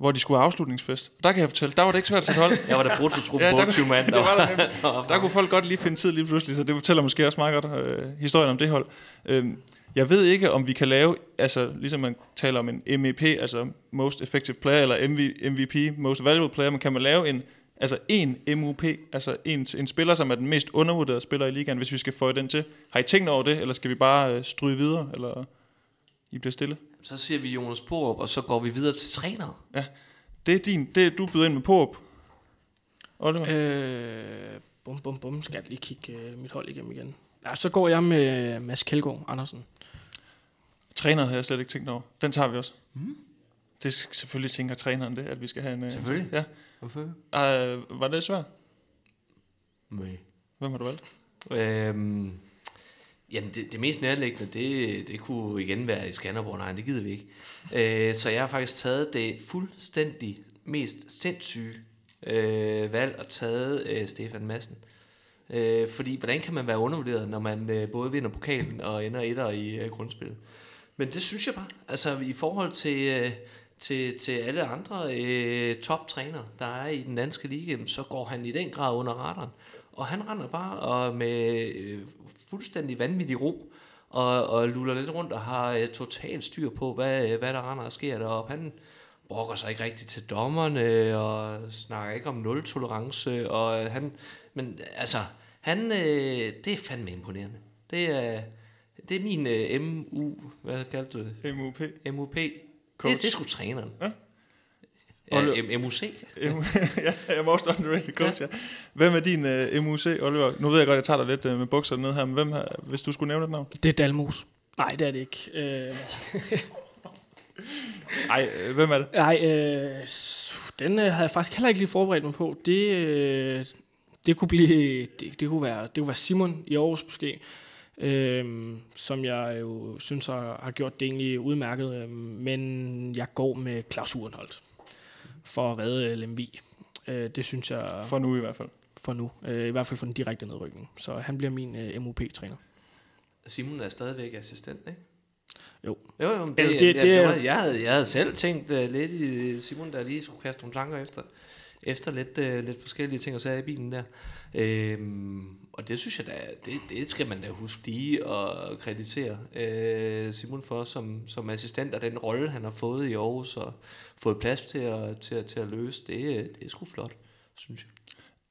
hvor de skulle have afslutningsfest. Der kan jeg fortælle, der var det ikke svært at sætte hold. jeg var der brutotrup ja, på 20 mand. Det var der, der kunne folk godt lige finde tid lige pludselig, så det fortæller måske også meget godt øh, historien om det hold. Øhm, jeg ved ikke, om vi kan lave, altså ligesom man taler om en MEP, altså Most Effective Player, eller MV, MVP, Most Valuable Player, men kan man lave en, altså en MUP, altså en, en spiller, som er den mest undervurderede spiller i ligaen, hvis vi skal få den til. Har I tænkt over det, eller skal vi bare øh, stryge videre, eller I bliver stille? Så siger vi Jonas Porup, og så går vi videre til træner. Ja, det er din, det du byder ind med Porup. Oliver? Øh, bum, bum, bum, skal jeg lige kigge øh, mit hold igennem igen. Ja, så går jeg med Mads Kjeldgaard Andersen. Træner havde jeg slet ikke tænkt over. Den tager vi også. Mm. Det selvfølgelig tænker træneren det, at vi skal have en... Øh, selvfølgelig. Ja. Hvorfor? Uh, var det svært? Nej. Hvem har du valgt? Øhm, jamen, det, det mest nærliggende, det, det kunne igen være i Skanderborg. Nej, det gider vi ikke. Øh, så jeg har faktisk taget det fuldstændig mest sindssyge øh, valg og taget øh, Stefan Madsen. Øh, fordi, hvordan kan man være undervurderet, når man øh, både vinder pokalen og ender etter i øh, grundspillet? Men det synes jeg bare. Altså i forhold til, øh, til, til alle andre øh, toptrænere, der er i den danske liga, så går han i den grad under radaren. Og han render bare og med øh, fuldstændig vanvittig ro og, og luller lidt rundt og har øh, totalt styr på, hvad, hvad der render og sker deroppe. Han brokker sig ikke rigtigt til dommerne og snakker ikke om nul-tolerance. Og han, men altså, han, øh, det er fandme imponerende. Det er, det er min øh, MU, hvad kaldte du det? MUP. MUP. Det, Coach. det er sgu træneren. Ja. Ja, MUC. Ja, jeg er most underrated coach, ja. Hvem er din uh, MUC, Oliver? Nu ved jeg godt, jeg tager dig lidt uh, med bukserne ned her, men hvem har, hvis du skulle nævne et navn? Det er Dalmos. Nej, det er det ikke. Øh, Nej, uh, hvem er det? nej, øh, den øh, har jeg faktisk heller ikke lige forberedt mig på. Det, øh, det kunne blive, det, det, kunne være, det kunne være Simon i Aarhus måske, øh, som jeg jo synes har, har gjort det egentlig udmærket. Øh, men jeg går med Claus Urenholdt for at redde Lemvi. Øh, det synes jeg For nu i hvert fald. for nu. Øh, I hvert fald for den direkte nedrykning. Så han bliver min øh, MUP-træner. Simon er stadigvæk assistent, ikke? Jo. Jo, jo, men det, det, det- det, det jeg, er- jeg, jeg, havde, jeg havde selv tænkt uh, lidt i Simon, der lige skulle kaste nogle tanker efter, efter lidt, uh, lidt forskellige ting og sager i bilen der. Øhm, og det synes jeg da, det, det skal man da huske lige at kreditere uh, Simon for som, som assistent, og den rolle, han har fået i Aarhus, og fået plads til at, til, at- til at løse, det, det er sgu flot, synes jeg.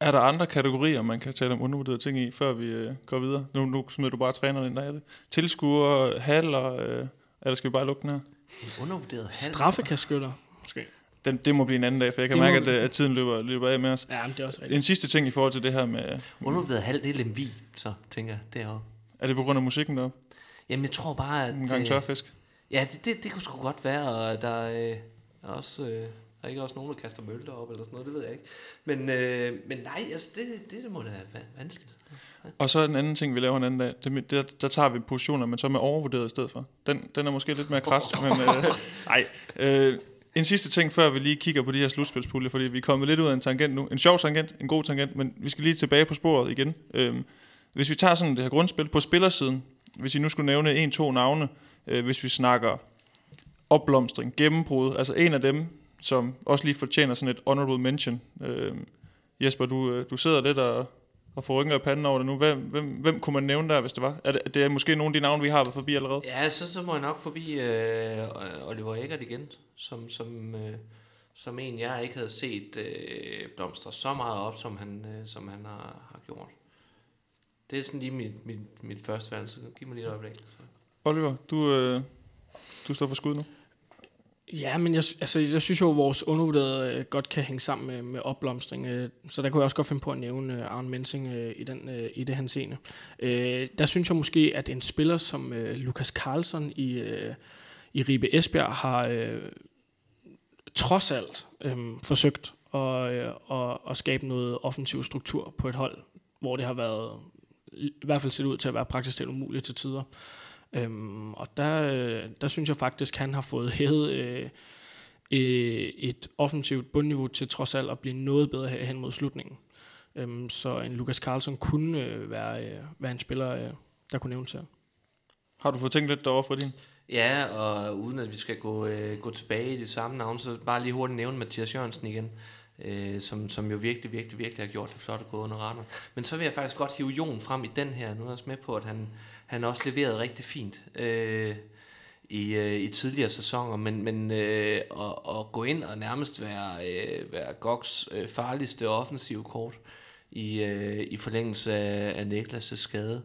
Er der andre kategorier, man kan tale om undervurderede ting i, før vi uh, går videre? Nu, nu smider du bare træneren ind, der er det. Tilskuere, haller, uh, eller skal vi bare lukke den her? En undervurderet halv. Straffekastskytter, måske. Den, det må blive en anden dag, for jeg kan Det mærke, at, uh, at tiden løber, løber af med os. Ja, men det er også rigtigt. En sidste ting i forhold til det her med, Undervurderet halv, det er Lemvi, så tænker jeg, deroppe. er det på grund af musikken deroppe? Jamen, jeg tror bare, at... En gang øh, tørfisk? Ja, det, det, det kunne sgu godt være, og der øh, er også... Øh, der er ikke også nogen, der kaster møl op eller sådan noget, det ved jeg ikke. Men, øh, men nej, altså, det, det, det må da være vanskeligt. Og så en anden ting, vi laver en anden dag, det, der, der tager vi positioner, men så med overvurderet i stedet for. Den, den er måske lidt mere kras, men øh, nej. Øh, en sidste ting, før vi lige kigger på de her slutspilspuljer, fordi vi er kommet lidt ud af en tangent nu. En sjov tangent, en god tangent, men vi skal lige tilbage på sporet igen. Øhm, hvis vi tager sådan det her grundspil på spillersiden, hvis I nu skulle nævne en-to navne, øh, hvis vi snakker opblomstring, gennembrud, altså en af dem, som også lige fortjener sådan et honorable mention. Øh, Jesper, du, øh, du sidder lidt og, og får rynker i panden over det nu. Hvem, hvem, hvem kunne man nævne der, hvis det var? Er det, det er måske nogle af de navne, vi har været forbi allerede. Ja, så, så må jeg nok forbi øh, Oliver Eggert igen, som, som, øh, som en, jeg ikke havde set øh, blomstre så meget op, som han, øh, som han har, har gjort. Det er sådan lige mit, mit, mit første valg, så giv mig lige et øjeblik. Så. Oliver, du, øh, du står for skud nu. Ja, men jeg, altså, jeg synes jo, at vores undervurderede øh, godt kan hænge sammen med, med opblomstring. Øh, så der kunne jeg også godt finde på at nævne øh, Arne Mensing øh, i, den, øh, i det hans scene. Øh, der synes jeg måske, at en spiller som øh, Lukas Carlsen i, øh, i Ribe Esbjerg har øh, trods alt øh, forsøgt at, øh, at, at skabe noget offensiv struktur på et hold, hvor det har været i hvert fald set ud til at være praktisk talt umuligt til tider. Øhm, og der, øh, der synes jeg faktisk, han har fået hævet øh, øh, et offensivt bundniveau til trods alt at blive noget bedre her hen mod slutningen. Øhm, så en Lukas Carlson kunne øh, være, øh, være en spiller, øh, der kunne nævnes her. Har du fået tænkt lidt derovre for din? Ja, og uden at vi skal gå, øh, gå tilbage i det samme navn, så bare lige hurtigt nævne Mathias Jørgensen igen, øh, som, som jo virkelig, virkelig, virkelig har gjort det flot at gå under radaren. Men så vil jeg faktisk godt hive Jon frem i den her. Nu er jeg også med på, at han, han også leveret rigtig fint øh, i, øh, i tidligere sæsoner, men, men øh, at, at gå ind og nærmest være, øh, være Goks øh, farligste offensive kort i, øh, i forlængelse af, af Niklas' skade,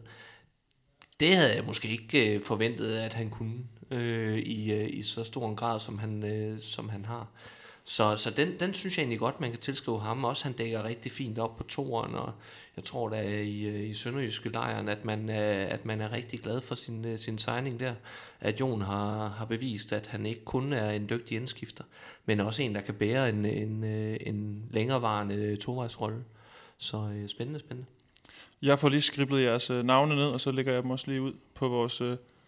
det havde jeg måske ikke øh, forventet, at han kunne øh, i, øh, i så stor en grad, som han, øh, som han har. Så, så den, den synes jeg egentlig godt, man kan tilskrive ham. Også han dækker rigtig fint op på toeren, og jeg tror da i, øh, i Sønderjyske lejren, at man, øh, at man er rigtig glad for sin, øh, sin signing der. At Jon har, har bevist, at han ikke kun er en dygtig indskifter, men også en, der kan bære en, en, en længerevarende tovejsrolle. Så spændende, spændende. Jeg får lige skriblet jeres navne ned, og så lægger jeg dem også lige ud på vores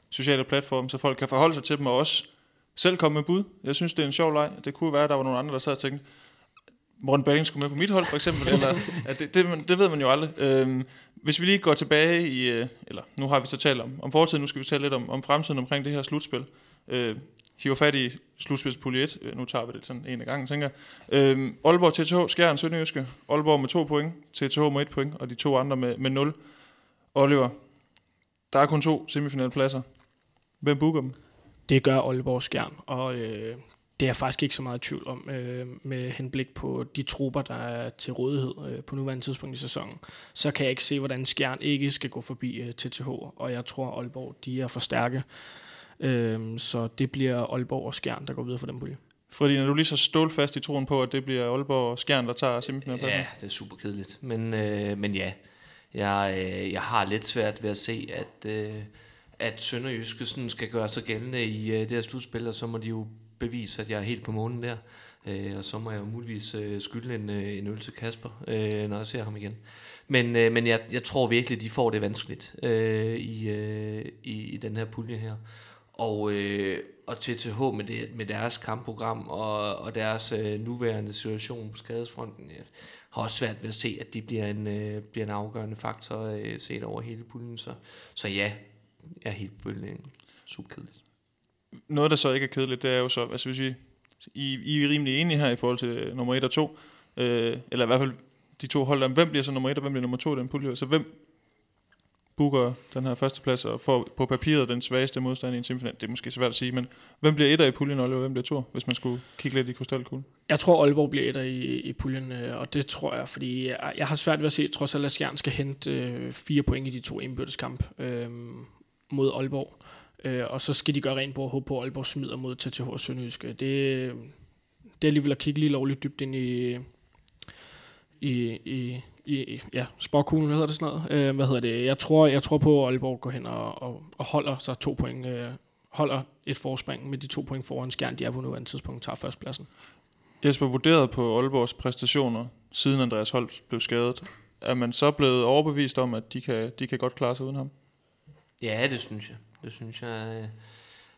sociale platform, så folk kan forholde sig til dem, og også selv komme med bud. Jeg synes, det er en sjov leg. Det kunne være, at der var nogle andre, der sad og tænkte, Morten Balling skulle med på mit hold, for eksempel. eller, at det, det, det ved man jo aldrig. Øhm, hvis vi lige går tilbage i, øh, eller nu har vi så talt om, om fortiden, nu skal vi tale lidt om, om fremtiden omkring det her slutspil. Øh, hiver fat i slutspilspulje 1. Øh, nu tager vi det sådan en af gangen, tænker jeg. Øhm, Aalborg, TTH, Skjern, Sønderjyske. Aalborg med to point, TTH med et point, og de to andre med, med 0. Oliver, der er kun to semifinalpladser. Hvem booker dem? Det gør Aalborg Skjern, og øh, det er jeg faktisk ikke så meget i tvivl om, øh, med henblik på de trupper, der er til rådighed øh, på nuværende tidspunkt i sæsonen. Så kan jeg ikke se, hvordan Skjern ikke skal gå forbi øh, TTH, og jeg tror, Aalborg de er for stærke. Øh, så det bliver Aalborg og Skjern, der går videre for den pulje. Fordi når du lige så stålfast i troen på, at det bliver Aalborg og Skjern, der tager semifinalpladsen? Ja, det er super kedeligt. Men, øh, men ja, jeg, øh, jeg har lidt svært ved at se, at, øh, at Sønderjyske sådan skal gøre sig gældende i øh, det her slutspil, og så må de jo bevise, at jeg er helt på månen der. Øh, og så må jeg jo muligvis øh, skylde en, øh, en øl til Kasper, øh, når jeg ser ham igen. Men, øh, men jeg, jeg tror virkelig, de får det vanskeligt øh, i, øh, i, i den her pulje her. Og, øh, og TTH med, det, med deres kampprogram og, og deres øh, nuværende situation på skadesfronten, jeg har også svært ved at se, at de bliver en, øh, bliver en afgørende faktor øh, set over hele puljen. Så, så ja, er helt på super kedeligt. Noget, der så ikke er kedeligt, det er jo så, altså hvis vi, I, I er rimelig enige her i forhold til nummer 1 og 2, øh, eller i hvert fald de to hold, hvem bliver så nummer 1 og hvem bliver nummer 2 i den pulje? Så hvem booker den her førsteplads og får på papiret den svageste modstand i en semifinal. Det er måske svært at sige, men hvem bliver etter i puljen, og hvem bliver to, hvis man skulle kigge lidt i krystalkuglen? Jeg tror, Aalborg bliver etter i, i puljen, øh, og det tror jeg, fordi jeg, jeg har svært ved at se, trods alt, at Skjern skal hente øh, fire point i de to indbytteskamp øh, mod Aalborg. Øh, og så skal de gøre rent på at håbe på, at Aalborg smider mod TTH og Sønderjysk. Øh, det, det er alligevel at kigge lige lovligt dybt ind i, i, i, i ja, sporkuglen, hvad hedder det sådan noget? Øh, hvad hedder det? Jeg tror, jeg tror på, at Aalborg går hen og, og, og holder sig to point, øh, holder et forspring med de to point foran Skjern, de er på nuværende tidspunkt, tager førstpladsen. Jesper, vurderet på Aalborgs præstationer, siden Andreas Holt blev skadet, er man så blevet overbevist om, at de kan, de kan godt klare sig uden ham? Ja, det synes jeg. Det synes jeg. Øh,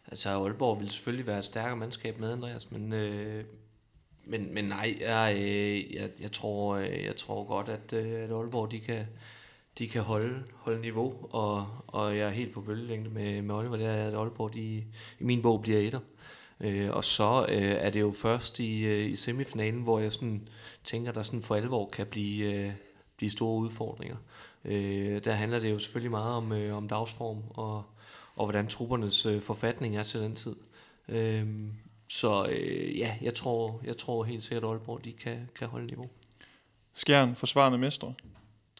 altså, Aalborg vil selvfølgelig være et stærkere mandskab med Andreas, men, øh, men, men nej, jeg, øh, jeg, jeg, tror, øh, jeg tror godt, at, øh, at Aalborg de kan, de kan holde, holde niveau, og, og jeg er helt på bølgelængde med, med Oliver, det er, at Aalborg de, i min bog bliver etter. Øh, og så øh, er det jo først i, øh, i semifinalen, hvor jeg sådan tænker, der sådan for alvor kan blive, øh, blive store udfordringer. Øh, der handler det jo selvfølgelig meget om, øh, om dagsform og, og hvordan truppernes øh, forfatning er til den tid. Øh, så øh, ja, jeg tror, jeg tror helt sikkert, at Aalborg de kan, kan holde niveau. Skjern, forsvarende mestre.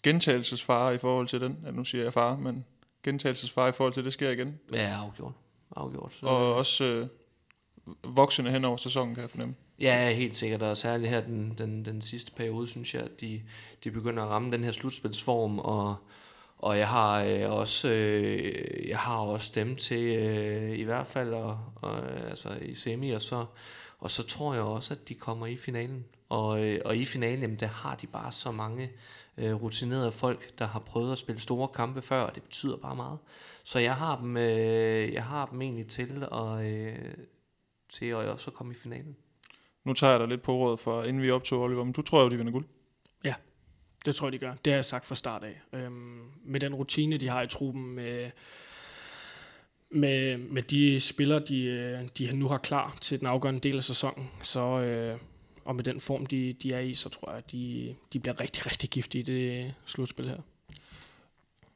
Gentagelsesfare i forhold til den. Ja, nu siger jeg far, men gentagelsesfare i forhold til, det sker igen. Ja, afgjort. afgjort. Så, og også øh, voksende hen over sæsonen, kan jeg fornemme. Ja, helt sikkert, og særligt her den, den, den sidste periode, synes jeg, at de, de begynder at ramme den her slutspilsform, og, og jeg har øh, også øh, jeg har også dem til øh, i hvert fald og, og, altså i semi og så og så tror jeg også at de kommer i finalen. Og, øh, og i finalen jamen, der har de bare så mange øh, rutinerede folk der har prøvet at spille store kampe før og det betyder bare meget. Så jeg har dem øh, jeg har dem egentlig til at øh, til at også komme i finalen nu tager jeg dig lidt på råd for, inden vi optog, Oliver, men du tror jo, de vinder guld. Ja, det tror jeg, de gør. Det har jeg sagt fra start af. Øhm, med den rutine, de har i truppen, med, med, med de spillere, de, de nu har klar til den afgørende del af sæsonen, så, øh, og med den form, de, de er i, så tror jeg, at de, de bliver rigtig, rigtig giftige i det slutspil her.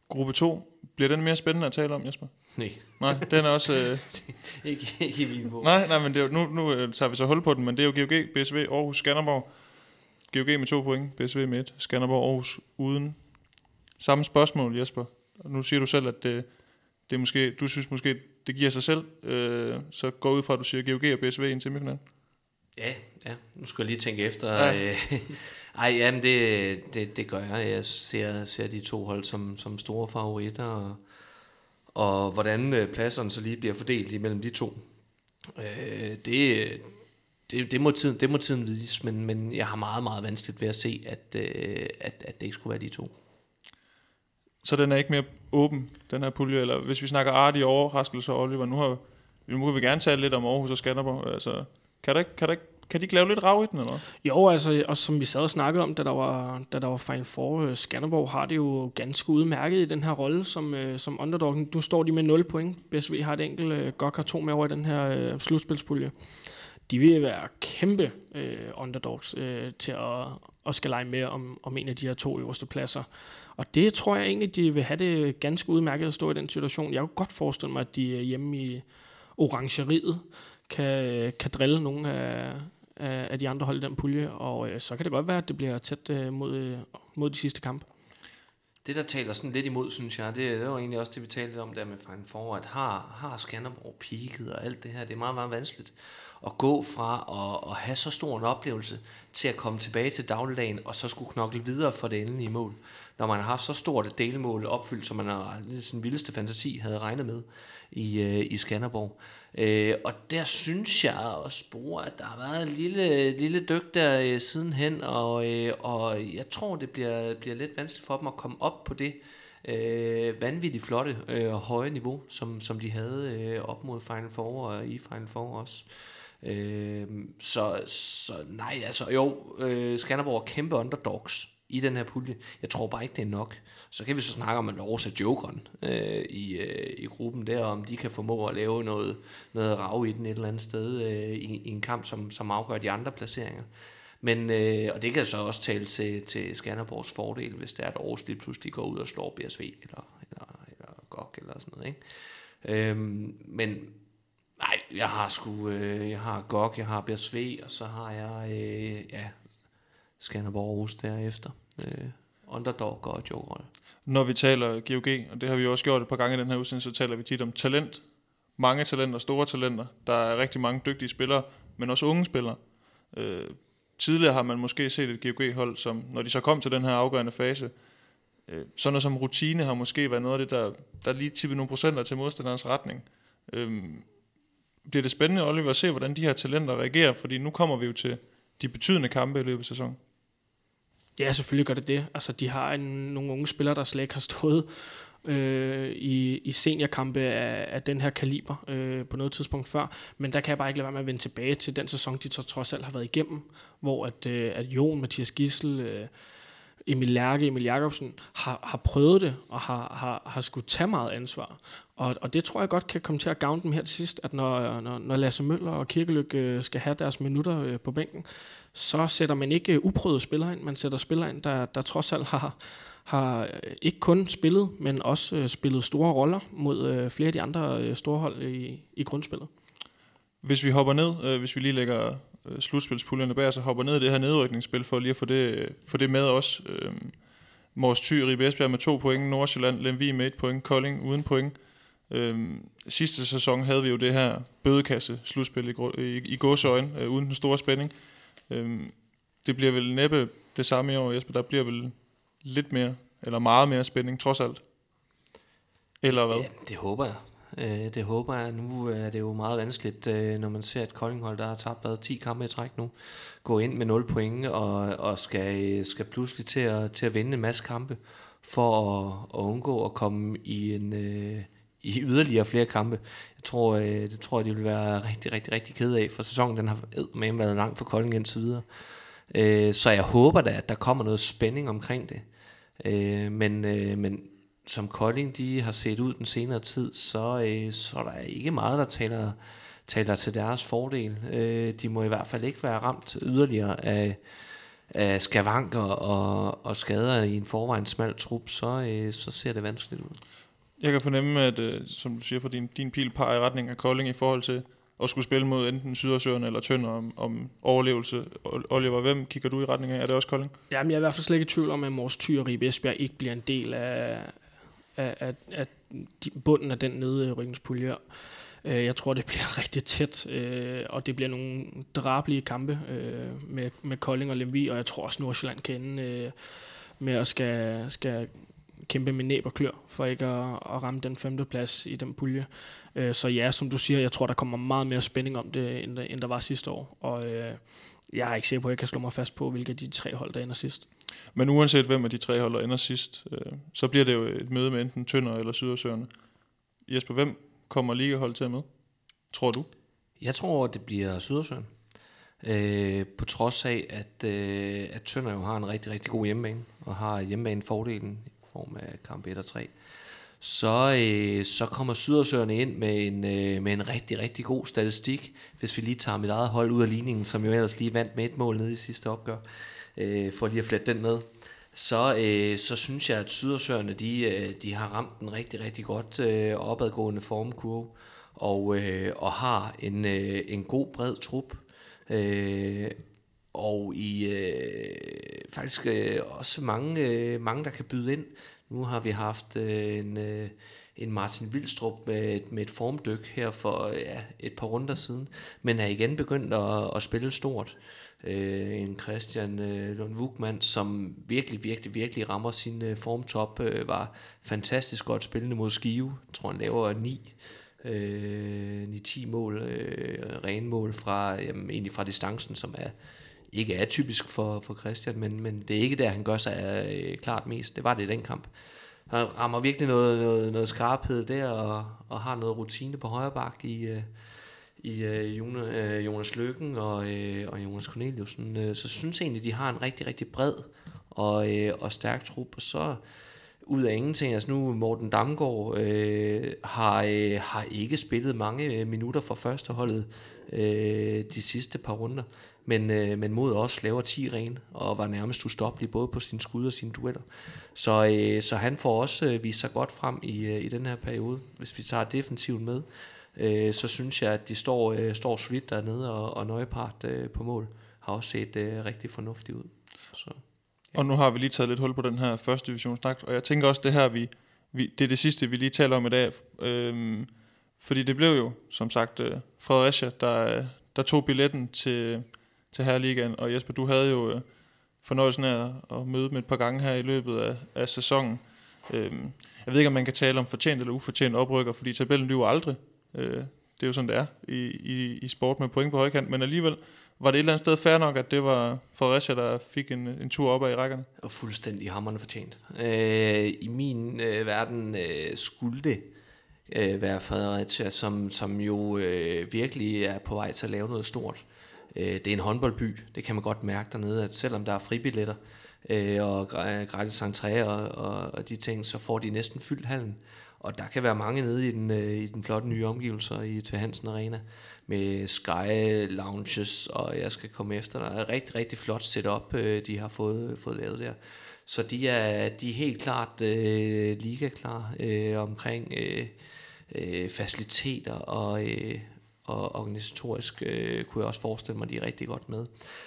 Gruppe 2. Bliver den mere spændende at tale om, Jesper? Nej. Nej, den er også... Øh... ikke, ikke i min bog. Nej, nej, men det er nu, nu øh, tager vi så hul på den, men det er jo GOG, BSV, Aarhus, Skanderborg. GOG med to point, BSV med et, Skanderborg, Aarhus uden. Samme spørgsmål, Jesper. Nu siger du selv, at det, det er måske, du synes måske, det giver sig selv. Øh, så gå ud fra, at du siger GOG og BSV i en semifinal. Ja, ja. Nu skal jeg lige tænke efter. Ja. Øh, ej, jamen det, det, det gør jeg. Jeg ser, ser de to hold som, som store favoritter, og, og hvordan øh, pladserne så lige bliver fordelt imellem de to. Øh, det, det, det, må tiden, det må tiden vise, men, men jeg har meget, meget vanskeligt ved at se, at, øh, at, at det ikke skulle være de to. Så den er ikke mere åben, den her pulje, eller hvis vi snakker artige overraskelser, Oliver, nu har nu kan vi gerne tale lidt om Aarhus og Skanderborg. Altså, kan, der ikke, kan, der ikke, kan de ikke lave lidt rav i den, eller Jo, altså, og som vi sad og snakkede om, da der var, da der var Final Four, øh, Skanderborg har det jo ganske udmærket i den her rolle som, øh, som underdog. Nu står de med 0 point. BSV har et enkelt, øh, godt har to med over i den her øh, slutspilspulje de vil være kæmpe øh, underdogs øh, til at, at skal lege med om, om en af de her to øverste pladser. Og det tror jeg egentlig, de vil have det ganske udmærket at stå i den situation. Jeg kunne godt forestille mig, at de er hjemme i orangeriet kan, kan drille nogle af, af, af de andre hold i den pulje, og øh, så kan det godt være, at det bliver tæt øh, mod, øh, mod de sidste kampe. Det, der taler sådan lidt imod, synes jeg, det, det var egentlig også det, vi talte lidt om der med Final Four, at har, har Skanderborg peaked og alt det her, det er meget, meget vanskeligt at gå fra at, at have så stor en oplevelse til at komme tilbage til dagligdagen, og så skulle knokle videre for det endelige mål. Når man har haft så stort et delmål opfyldt, som man har sin vildeste fantasi havde regnet med i, øh, i Skanderborg. Øh, og der synes jeg også, spore, at der har været en lille, lille dyk der øh, sidenhen, og, øh, og jeg tror, det bliver, bliver lidt vanskeligt for dem at komme op på det øh, vanvittigt flotte øh, og høje niveau, som, som de havde øh, op mod Final Four og i Final Four også. Øh, så, så nej, altså jo, øh, Skanderborg er kæmpe underdogs i den her pulje. Jeg tror bare ikke, det er nok. Så kan vi så snakke om, at Norge er jokeren øh, i, øh, i gruppen der, om de kan formå at lave noget, noget rav i den et eller andet sted øh, i, i en kamp, som, som afgør de andre placeringer. Men, øh, og det kan så også tale til, til Skanderborgs fordel, hvis det er, at Aarhus lige pludselig går ud og slår BSV eller, eller, eller GOG eller sådan noget. Ikke? Øhm, men nej, jeg har sgu, øh, jeg har GOG, jeg har BSV, og så har jeg, øh, ja, Skanderborg Aarhus derefter. Øh, underdog og joker. Når vi taler GOG, og det har vi også gjort et par gange i den her udsendelse, så taler vi tit om talent. Mange talenter, store talenter. Der er rigtig mange dygtige spillere, men også unge spillere. Øh, tidligere har man måske set et GOG-hold, som når de så kom til den her afgørende fase, øh, sådan noget som rutine har måske været noget af det, der, der lige tippede nogle procenter til modstanderens retning. Øh, bliver det spændende, Oliver, at se, hvordan de her talenter reagerer, fordi nu kommer vi jo til de betydende kampe i løbet af sæsonen. Ja, selvfølgelig gør det det. Altså, de har en, nogle unge spillere, der slet ikke har stået øh, i, i seniorkampe af, af den her kaliber øh, på noget tidspunkt før. Men der kan jeg bare ikke lade være med at vende tilbage til den sæson, de trods alt har været igennem, hvor at, øh, at Jon, Mathias Gissel, øh, Emil Lærke, Emil Jacobsen har, har prøvet det og har, har, har skulle tage meget ansvar. Og, og det tror jeg godt kan komme til at gavne dem her til sidst, at når, når, når Lasse Møller og Kirkeløk øh, skal have deres minutter øh, på bænken, så sætter man ikke øh, uprøvede spillere ind, man sætter spillere ind, der, der trods alt har, har øh, ikke kun spillet, men også øh, spillet store roller mod flere af de andre store hold i, i grundspillet. Hvis vi hopper ned, hvis vi lige lægger slutspilspuljerne bag, så hopper ned i det her nedrykningsspil for lige at få det, få det med os. Øhm, Mors Thy, Ribe Esbjerg med to point, Nordsjælland, Lemvi med et point, Kolding uden point. Øhm, sidste sæson havde vi jo det her bødekasse slutspil i, i, i gåsøjne, øh, uden den store spænding. Øhm, det bliver vel næppe det samme i år, Jesper. Der bliver vel lidt mere, eller meget mere spænding, trods alt. Eller hvad? Ja, det håber jeg. Øh, det håber jeg. Nu øh, er det jo meget vanskeligt, øh, når man ser, at Koldinghold, der har tabt været 10 kampe i træk nu, gå ind med 0 point og, og skal, skal pludselig til at, til at vinde en masse kampe for at, at undgå at komme i en, øh, i yderligere flere kampe. Jeg tror, øh, det tror jeg, de vil være rigtig, rigtig, rigtig ked af, for sæsonen den har med været lang for Kolding indtil videre. Øh, så jeg håber da, at der kommer noget spænding omkring det. Øh, men, øh, men som Kolding de har set ud den senere tid, så, øh, så er der ikke meget, der taler, taler til deres fordel. Øh, de må i hvert fald ikke være ramt yderligere af, af skavanker og, og skader i en forvejen smal trup, så, øh, så ser det vanskeligt ud. Jeg kan fornemme, at øh, som du siger, for din, din pil peger i retning af Kolding i forhold til at skulle spille mod enten Sydersøerne eller Tønder om, om overlevelse. Oliver, hvem kigger du i retning af? Er det også Kolding? Jamen, jeg er i hvert fald slet ikke i tvivl om, at Mors Thy og Ribe Esbjerg ikke bliver en del af, af, af, af de, bunden af den nedrykningspulje. Øh, øh, jeg tror, det bliver rigtig tæt, øh, og det bliver nogle drablige kampe øh, med, med Kolding og Lemvi, og jeg tror også, Nordsjælland kan ende øh, med at skal, skal kæmpe med næb og klør, for ikke at, at ramme den femte plads i den pulje. Øh, så ja, som du siger, jeg tror, der kommer meget mere spænding om det, end der, end der var sidste år. Og øh, jeg er ikke sikker på, at jeg kan slå mig fast på, hvilke af de tre hold, der ender sidst. Men uanset hvem af de tre hold, der ender sidst, øh, så bliver det jo et møde med enten Tønder eller Sydersøerne. Jesper, hvem kommer ligahold til at med? Tror du? Jeg tror, det bliver Sydersøen. Øh, på trods af, at, øh, at Tønder jo har en rigtig, rigtig god hjemmebane, og har hjemmebane-fordelen form af kamp 1 og 3, så, øh, så kommer Sydersøerne ind med en, øh, med en rigtig, rigtig god statistik, hvis vi lige tager mit eget hold ud af ligningen, som jo ellers lige vandt med et mål nede i sidste opgør, øh, for lige at flette den med. Så, øh, så synes jeg, at Sydersøerne de, øh, de har ramt en rigtig, rigtig godt øh, opadgående formkurve, og, øh, og har en, øh, en god bred trup. Øh, og i øh, faktisk øh, også mange, øh, mange, der kan byde ind. Nu har vi haft øh, en, øh, en Martin Vildstrup med, med et formdyk her for øh, ja, et par runder siden, men er igen begyndt at, at spille stort. Øh, en Christian øh, Lund Wugman, som virkelig, virkelig, virkelig rammer sin øh, formtop, øh, var fantastisk godt spillende mod Skive. Jeg tror, han laver 9 øh, 9-10 mål, øh, rene mål fra, jamen, egentlig fra distancen, som er ikke er typisk for, for Christian, men, men det er ikke der, han gør sig øh, klart mest. Det var det i den kamp. Han rammer virkelig noget, noget, noget skarphed der, og, og har noget rutine på højre bak i, øh, i øh, Jonas, øh, Jonas Lykken og, øh, og Jonas Corneliusen. Øh, så synes jeg egentlig, de har en rigtig, rigtig bred og, øh, og stærk trup, og så ud af ingenting. Altså nu Morten Damgaard øh, har, øh, har ikke spillet mange minutter for førsteholdet øh, de sidste par runder, men, øh, men mod os laver 10 ren og var nærmest ustoppelig både på sin skud og sine duetter. Så, øh, så han får også øh, vist sig godt frem i, øh, i den her periode. Hvis vi tager defensiven med, øh, så synes jeg, at de står, øh, står solidt dernede, og, og Nøjepart øh, på mål har også set øh, rigtig fornuftigt ud. Så. Ja. Og nu har vi lige taget lidt hul på den her første divisionsnat, og jeg tænker også, det her, vi, vi, det er det sidste, vi lige taler om i dag. Øhm, fordi det blev jo, som sagt, øh, Fredericia, der, der tog billetten til, til Herreligaen, og Jesper, du havde jo øh, fornøjelsen af at møde dem et par gange her i løbet af, af sæsonen. Øhm, jeg ved ikke, om man kan tale om fortjent eller ufortjent oprykker, fordi tabellen lyver aldrig. Øh, det er jo sådan, det er i, i, i sport med point på højkant, men alligevel var det et eller andet sted fair nok, at det var Fredericia, der fik en, en tur op i rækkerne? Og fuldstændig hammerne fortjent. Øh, I min øh, verden øh, skulle det øh, være Fredericia, som, som jo øh, virkelig er på vej til at lave noget stort. Øh, det er en håndboldby, det kan man godt mærke dernede, at selvom der er fribilletter øh, og gratis entré og, og, og de ting, så får de næsten fyldt hallen. Og der kan være mange nede i den, øh, i den flotte nye omgivelser i til Hansen Arena med Sky Lounges, og jeg skal komme efter. dig. er rigtig, rigtig flot setup, øh, de har fået, fået lavet der. Så de er, de er helt klart øh, liga-klar øh, omkring øh, øh, faciliteter og, øh, og organisatorisk øh, kunne jeg også forestille mig, at de er rigtig godt med.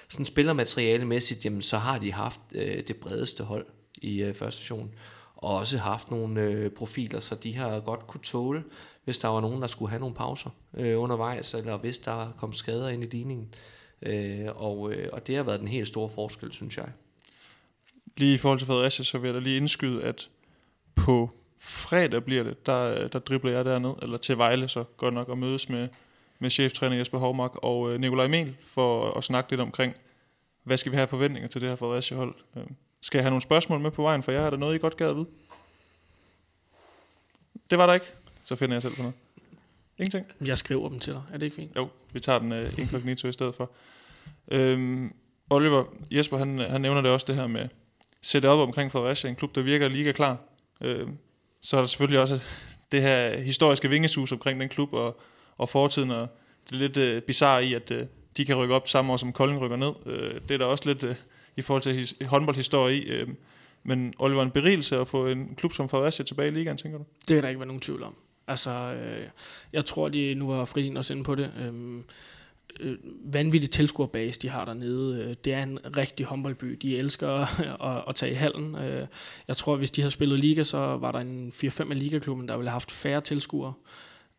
Sådan spillermaterialemæssigt, jamen, så har de haft øh, det bredeste hold i øh, første session, og også haft nogle øh, profiler, så de har godt kunne tåle, hvis der var nogen, der skulle have nogle pauser øh, undervejs, eller hvis der kom skader ind i ligningen. Øh, og, øh, og det har været den helt store forskel, synes jeg. Lige i forhold til Fredericia, så vil jeg da lige indskyde, at på fredag bliver det, der, der dribler jeg derned, eller til Vejle så godt nok, og mødes med, med cheftræner Jesper Hovmark og øh, Nikolaj Emil for at snakke lidt omkring, hvad skal vi have forventninger til det her Fredericia-hold. Øh, skal jeg have nogle spørgsmål med på vejen, for jeg har der noget, I godt gad ved? Det var der ikke. Så finder jeg selv på noget. Ingenting? Jeg skriver dem til dig. Er det ikke fint? Jo, vi tager den uh, inkognito i stedet for. Øhm, Oliver, Jesper, han, han nævner det også, det her med sætte op omkring Fredericia, en klub, der virker liga klar. Øhm, så er der selvfølgelig også det her historiske vingesus omkring den klub og, og fortiden, og det er lidt øh, bizarre i, at øh, de kan rykke op samme år, som Kolding rykker ned. Øh, det er der også lidt øh, i forhold til his, håndboldhistorie i. øh, men Oliver, en berigelse at få en klub som Fredericia tilbage i ligaen, tænker du? Det kan der ikke være nogen tvivl om. Altså, øh, jeg tror, de nu har Fridin også inde på det. Øhm, øh, øh, vanvittigt tilskuerbase, de har dernede. Øh, det er en rigtig håndboldby. De elsker at, at tage i hallen. Øh, jeg tror, hvis de har spillet liga, så var der en 4-5 af ligaklubben, der ville have haft færre tilskuere,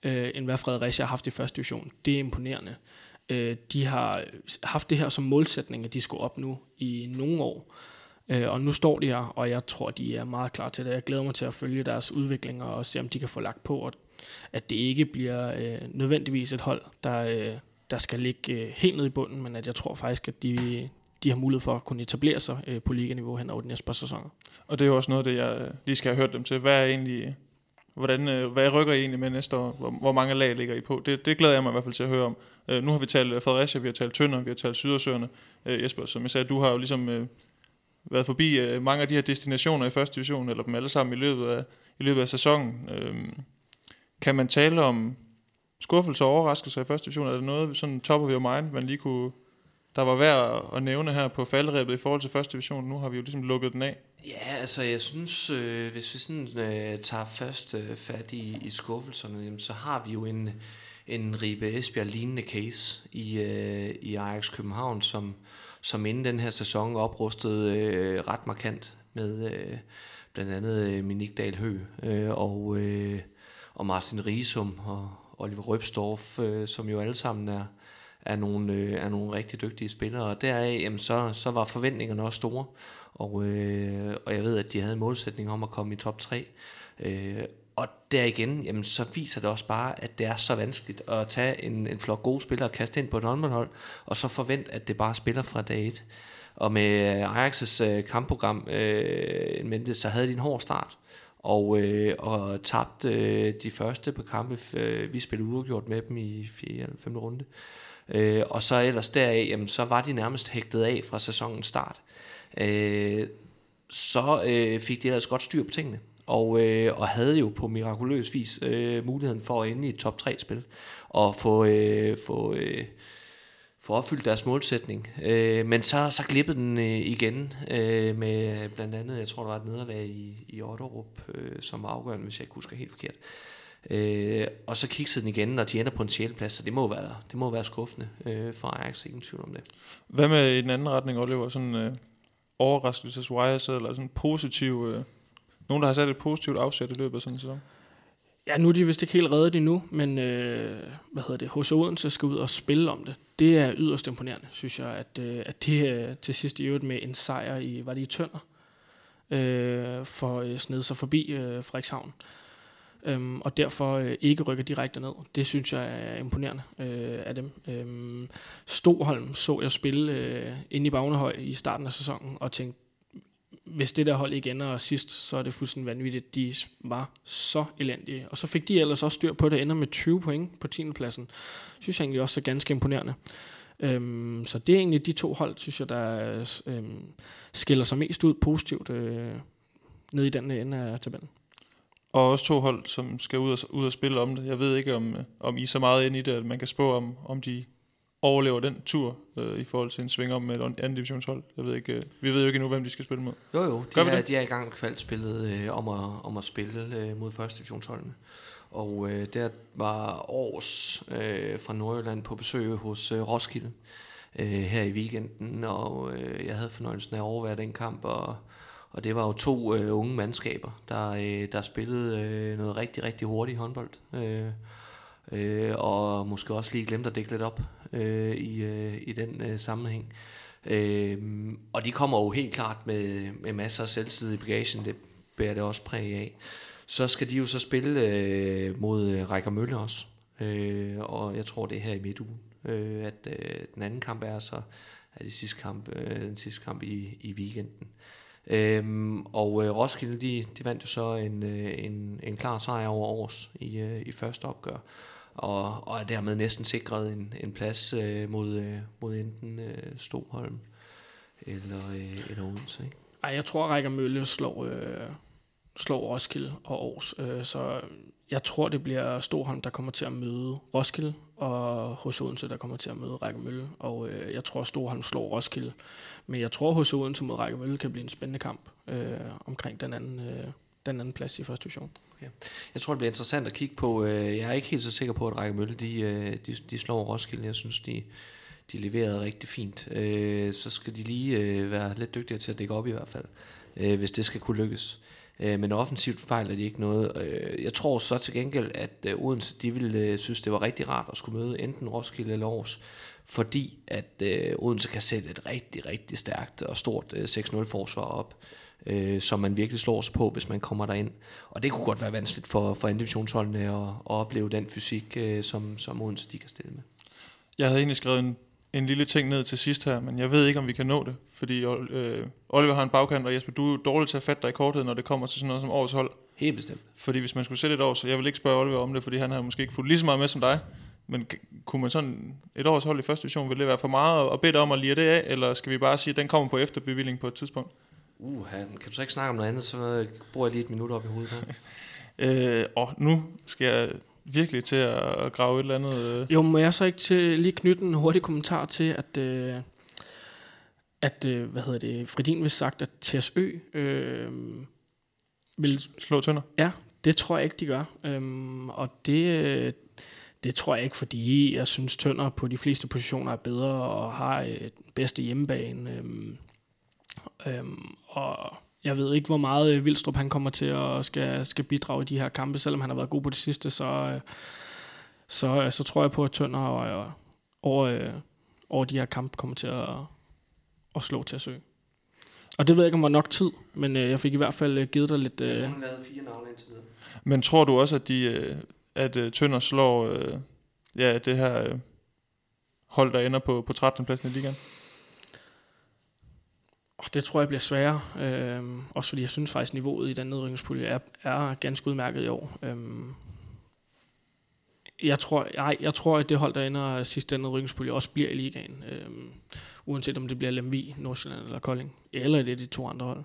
øh, end hvad Fredericia har haft i første division. Det er imponerende. Øh, de har haft det her som målsætning, at de skulle op nu i nogle år. Øh, og nu står de her, og jeg tror, de er meget klar til det. Jeg glæder mig til at følge deres udvikling og se, om de kan få lagt på, og at det ikke bliver øh, nødvendigvis et hold, der, øh, der skal ligge øh, helt ned i bunden, men at jeg tror faktisk, at de, de har mulighed for at kunne etablere sig øh, på liganiveau hen over de næste par sæsoner. Og det er jo også noget, det jeg lige skal have hørt dem til. Hvad er egentlig, hvordan, øh, hvad rykker I egentlig med næste år? Hvor, hvor mange lag ligger I på? Det, det glæder jeg mig i hvert fald til at høre om. Øh, nu har vi talt øh, Fredericia, vi har talt Tønder, vi har talt Sydersøerne. Øh, Jesper, som jeg sagde, du har jo ligesom øh, været forbi øh, mange af de her destinationer i første division, eller dem alle sammen i løbet af, i løbet af sæsonen. Øh, kan man tale om skuffelse og overraskelse i første division? Er det noget sådan topper vi jo mind, man lige kunne, der var værd at, nævne her på faldrebet i forhold til første division? Nu har vi jo ligesom lukket den af. Ja, altså jeg synes, øh, hvis vi sådan øh, tager først øh, fat i, i skuffelserne, jamen, så har vi jo en, en Ribe Esbjerg lignende case i, øh, i Ajax København, som, som inden den her sæson oprustede øh, ret markant med øh, blandt andet øh, Minik Dahl Hø øh, og, øh, og Martin Riesum og Oliver Røbstorff, øh, som jo alle sammen er, er nogle, øh, er nogle rigtig dygtige spillere, og deraf jamen, så, så var forventningerne også store, og, øh, og jeg ved, at de havde en målsætning om at komme i top 3, øh, og der igen, jamen, så viser det også bare, at det er så vanskeligt at tage en, en flok gode spillere og kaste ind på et håndboldhold, og så forvente, at det bare spiller fra dag 1. Og med øh, Ajax' øh, kampprogram øh, mente, så havde de en hård start, og, øh, og tabte øh, de første på kampe. Øh, vi spillede uafgjort med dem i 4. eller 5. runde. Øh, Øh, og så ellers deraf, jamen, så var de nærmest hægtet af fra sæsonens start. Øh, så øh, fik de ellers godt styr på tingene og, øh, og havde jo på mirakuløs vis øh, muligheden for at ende i et top 3-spil, og få, øh, få, øh, få opfyldt deres målsætning. Øh, men så, så glippede den øh, igen øh, med blandt andet, jeg tror der var et nederlag i, i Otterup, øh, som var afgørende, hvis jeg ikke husker helt forkert. Øh, og så kiggede den igen, og de ender på en sjældeplads, så det må være, det må være skuffende øh, for Ajax, ingen tvivl om det. Hvad med i den anden retning, Oliver? Sådan øh, overraskelseswise, eller sådan positiv... Øh, nogen, der har sat et positivt afsæt i løbet af sådan en sæson? Ja, nu er de vist ikke helt reddet endnu, men øh, hvad hedder det, hos Odense skal ud og spille om det. Det er yderst imponerende, synes jeg, at, øh, at det er til sidst i øvrigt med en sejr i, var det i Tønder, øh, for øh, sned sig forbi øh, Frederikshavn. Øhm, og derfor øh, ikke rykker direkte ned. Det synes jeg er imponerende øh, af dem. Øhm, Stoholm så jeg spille øh, inde i Bagnehøj i starten af sæsonen, og tænkte, hvis det der hold ikke ender sidst, så er det fuldstændig vanvittigt. De var så elendige. Og så fik de ellers også styr på det, ender med 20 point på 10. pladsen. Synes jeg egentlig også er ganske imponerende. Øhm, så det er egentlig de to hold, synes jeg, der øhm, skiller sig mest ud positivt øh, ned i den ende af tabellen. Og også to hold, som skal ud og, ud og spille om det. Jeg ved ikke, om, om I er så meget ind i det, at man kan spå om, om de overlever den tur øh, i forhold til en sving om med et anden divisionshold. Jeg ved ikke, øh, vi ved jo ikke endnu, hvem de skal spille mod. Jo jo, de, er, de er i gang med kvalspillet øh, om, at, om at spille øh, mod første divisionsholdene. Og øh, der var Års øh, fra Nordjylland på besøg hos øh, Roskilde øh, her i weekenden, og øh, jeg havde fornøjelsen af at overvære den kamp, og, og det var jo to øh, unge mandskaber, der, øh, der spillede øh, noget rigtig, rigtig hurtigt håndbold. Øh, øh, og måske også lige glemt at dække lidt op øh, i, øh, i den øh, sammenhæng. Øh, og de kommer jo helt klart med, med masser af selvtid i bagagen, det bærer det også præg af. Så skal de jo så spille øh, mod øh, Rækker Mølle også, øh, og jeg tror det er her i midtugen, øh, at øh, den anden kamp er så er det sidste kamp, øh, den sidste kamp i, i weekenden. Øhm, og øh, Roskilde, de, de vandt jo så en, øh, en, en klar sejr over års i, øh, i første opgør og, og er dermed næsten sikret en, en plads øh, mod, øh, mod enten øh, Stoholm eller, øh, eller Odense. Ikke? Ej, jeg tror, Rækker Mølle slår, øh, slår Roskilde og Aarhus, øh, så jeg tror, det bliver Storholm, der kommer til at møde Roskilde, og hos Odense, der kommer til at møde Rækkemølle. Og øh, jeg tror, at Storholm slår Roskilde. Men jeg tror, hos Odense mod Rækkemølle kan blive en spændende kamp øh, omkring den anden, øh, den anden plads i første division. Okay. Jeg tror, det bliver interessant at kigge på. Øh, jeg er ikke helt så sikker på, at Række Mølle de, øh, de, de slår Roskilde. Jeg synes, de, de leverede rigtig fint. Øh, så skal de lige øh, være lidt dygtigere til at dække op i hvert fald, hvis det skal kunne lykkes. Øh, men offensivt fejler de ikke noget. Øh, jeg tror så til gengæld, at øh, Odense de ville synes, det var rigtig rart at skulle møde enten Roskilde eller Aarhus, fordi at Odense kan sætte et rigtig, rigtig stærkt og stort 6-0 forsvar op øh, som man virkelig slår sig på, hvis man kommer derind. Og det kunne godt være vanskeligt for, for divisionsholdene at, at opleve den fysik, øh, som, som Odense de kan stille med. Jeg havde egentlig skrevet en, en lille ting ned til sidst her, men jeg ved ikke, om vi kan nå det, fordi øh, Oliver har en bagkant, og Jesper, du er dårlig til at fatte dig i korthed, når det kommer til sådan noget som årets hold. Helt bestemt. Fordi hvis man skulle sætte et år, så jeg vil ikke spørge Oliver om det, fordi han har måske ikke fulgt lige så meget med som dig. Men kunne man sådan et års hold i første division, vil det være for meget at bede om at lide det af, eller skal vi bare sige, at den kommer på efterbevilling på et tidspunkt? Uh, kan du så ikke snakke om noget andet, så bruger jeg lige et minut op i hovedet her. øh, og nu skal jeg virkelig til at grave et eller andet... Øh. Jo, må jeg så ikke til lige knytte en hurtig kommentar til, at øh, at, øh, hvad hedder det, Fredin vil sagt, at TSØ øh, vil, Slå Tønder? Ja, det tror jeg ikke, de gør. Øhm, og det, øh, det tror jeg ikke, fordi jeg synes, Tønder på de fleste positioner er bedre og har øh, bedste hjemmebane. Øhm, øhm, og jeg ved ikke, hvor meget øh, Vildstrup han kommer til at skal, skal bidrage i de her kampe, selvom han har været god på det sidste, så, øh, så, øh, så tror jeg på, at Tønder og, og, over, over de her kampe kommer til at, at slå til at søge. Og det ved jeg ikke, om var nok tid, men jeg fik i hvert fald givet dig lidt... Øh, Hun lavede fire navne indtil videre. Men tror du også, at, de, at Tønder slår ja, det her hold, der ender på, på 13. pladsen i ligaen? Og det tror jeg bliver sværere. Øhm, også fordi jeg synes faktisk, niveauet i den nedrykningspulje er, er ganske udmærket i år. Øhm, jeg tror, nej, jeg tror, at det hold, der ender sidst den nedrykningspulje, også bliver i ligaen. Øhm, uanset om det bliver Lemvi, Nordsjælland eller Kolding. Eller det er de to andre hold.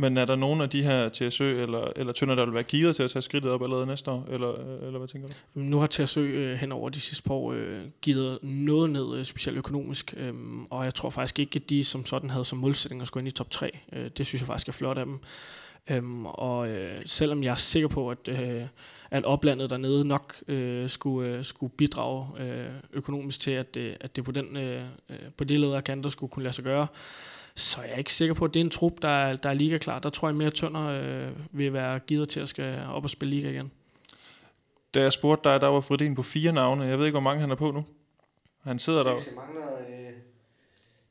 Men er der nogen af de her TSØ eller, eller Tønder, der vil være kigget til at tage skridtet op allerede næste år? Eller, eller hvad tænker du? Nu har TSØ øh, hen over de sidste par år øh, givet noget ned, øh, specielt økonomisk, øh, og jeg tror faktisk ikke, at de som sådan havde som målsætning at skulle ind i top 3. Øh, det synes jeg faktisk er flot af dem. Øhm, og øh, selvom jeg er sikker på, at, øh, at oplandet dernede nok øh, skulle, øh, skulle bidrage øh, økonomisk til, at, øh, at det på, den, øh, øh, på det leder kan, der skulle kunne lade sig gøre, så jeg er ikke sikker på, at det er en trup, der er, der er liga klar. Der tror jeg mere, at Tønder øh, vil være givet til at skal op og spille liga igen. Da jeg spurgte dig, der var Fredin på fire navne. Jeg ved ikke, hvor mange han er på nu. Han sidder der. Jeg mangler, øh,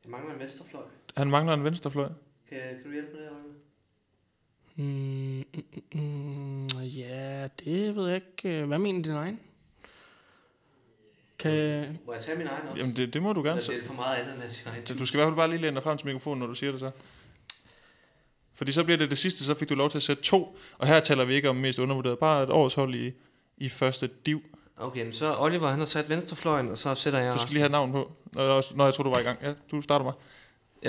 jeg mangler en venstrefløj. Han mangler en venstrefløj. Kan, kan du hjælpe med det, Oliver? Mm, mm, mm, ja, det ved jeg ikke. Hvad mener din egen? Kan, Må jeg tage min egen også? Jamen, det, det må du gerne. Eller det for meget andet end at sige egen? Du skal i hvert fald bare lige læne dig frem til mikrofonen, når du siger det så. Fordi så bliver det det sidste, så fik du lov til at sætte to. Og her taler vi ikke om mest undervurderet. Bare et års hold i, i første div. Okay, men så Oliver, han har sat venstrefløjen, og så sætter jeg... Du skal lige have navn på. Når, når jeg tror, du var i gang. Ja, du starter mig.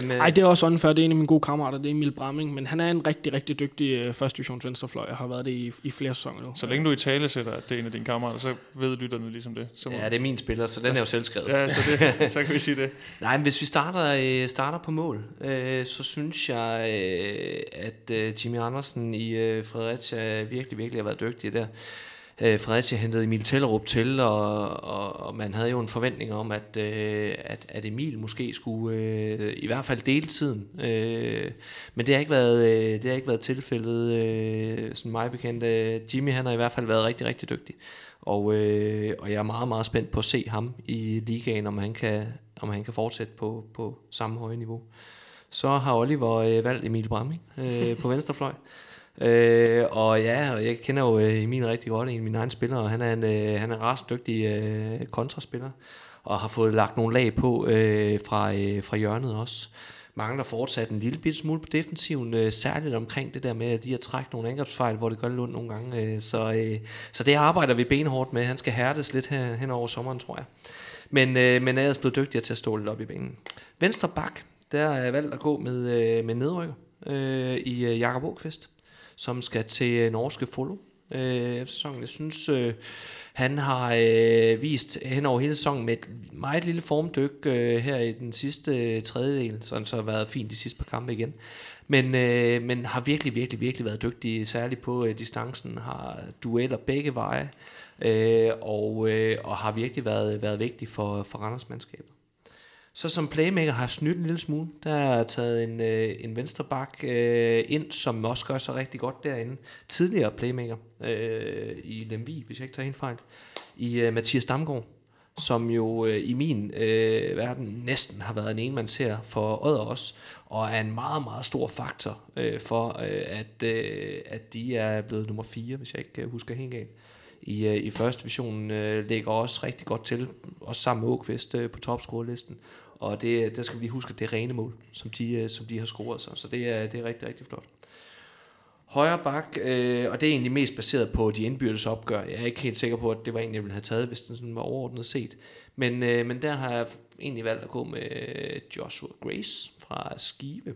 Jamen, Ej, det er også unfair. Det er en af mine gode kammerater. Det er Emil Bramming. Men han er en rigtig, rigtig dygtig øh, første divisions venstrefløj. Jeg har været det i, i flere sæsoner nu. Så længe du i tale sætter, at det er en af dine kammerater, så ved lytterne ligesom det. Så må, Ja, det er min spiller, så den er jo selvskrevet. ja så, det, så kan vi sige det. Nej, men hvis vi starter, øh, starter på mål, øh, så synes jeg, øh, at øh, Jimmy Andersen i øh, Fredericia virkelig, virkelig har været dygtig der. Øh, Fredericia hentede Emil Tellerup til, og, og, og man havde jo en forventning om, at, øh, at, at Emil måske skulle øh, i hvert fald dele tiden. Øh, men det har ikke været, øh, det har ikke været tilfældet, øh, sådan mig bekendt. Øh, Jimmy han har i hvert fald været rigtig, rigtig dygtig. Og, øh, og jeg er meget, meget spændt på at se ham i ligaen, om han kan, om han kan fortsætte på, på samme høje niveau. Så har Oliver øh, valgt Emil Bramming øh, på venstrefløj. Øh, og ja, og jeg kender jo øh, Emil rigtig godt, en af mine egne spillere, og han er en, øh, han er en rast dygtig øh, kontraspiller, og har fået lagt nogle lag på øh, fra, øh, fra hjørnet også. Mangler fortsat en lille bitte smule på defensiven, øh, særligt omkring det der med at de har trækket nogle angrebsfejl, hvor det gør lidt ondt nogle gange. Øh, så, øh, så det arbejder vi benhårdt med. Han skal hærdes lidt her, hen over sommeren, tror jeg. Men, øh, men er ellers blevet dygtigere til at stå lidt op i banen. Venstre bak, der er jeg valgt at gå med, øh, med nedrykker øh, i øh, Jakob Åkvist, som skal til øh, norske Follow øh, efter sæsonen. Jeg synes, øh, han har øh, vist hen over hele sæsonen med et meget lille formdyk øh, her i den sidste øh, tredjedel, så han så har været fint de sidste par kampe igen. Men, øh, men har virkelig, virkelig, virkelig været dygtig, særligt på øh, distancen, har dueller begge veje, øh, og, øh, og har virkelig været, været vigtig for, for Randers mandskabet. Så som playmaker har jeg snydt en lille smule. Der er taget en, øh, en venstre bak øh, ind, som også gør sig rigtig godt derinde. Tidligere playmaker øh, i Lemvi, hvis jeg ikke tager helt fejl, i øh, Mathias Damgaard, som jo øh, i min øh, verden næsten har været en enmandsher for Odder også, og er en meget, meget stor faktor øh, for, øh, at, øh, at de er blevet nummer 4, hvis jeg ikke øh, husker helt galt i, øh, i første division øh, ligger også rigtig godt til, også sammen med Åkvist øh, på topscorelisten. Og det, der skal vi lige huske, at det er rene mål, som de, øh, som de har scoret sig. Så det er, det er rigtig, rigtig flot. Højre bak, øh, og det er egentlig mest baseret på de indbyrdes opgør. Jeg er ikke helt sikker på, at det var en, jeg ville have taget, hvis den sådan var overordnet set. Men, øh, men der har jeg egentlig valgt at gå med Joshua Grace fra Skive.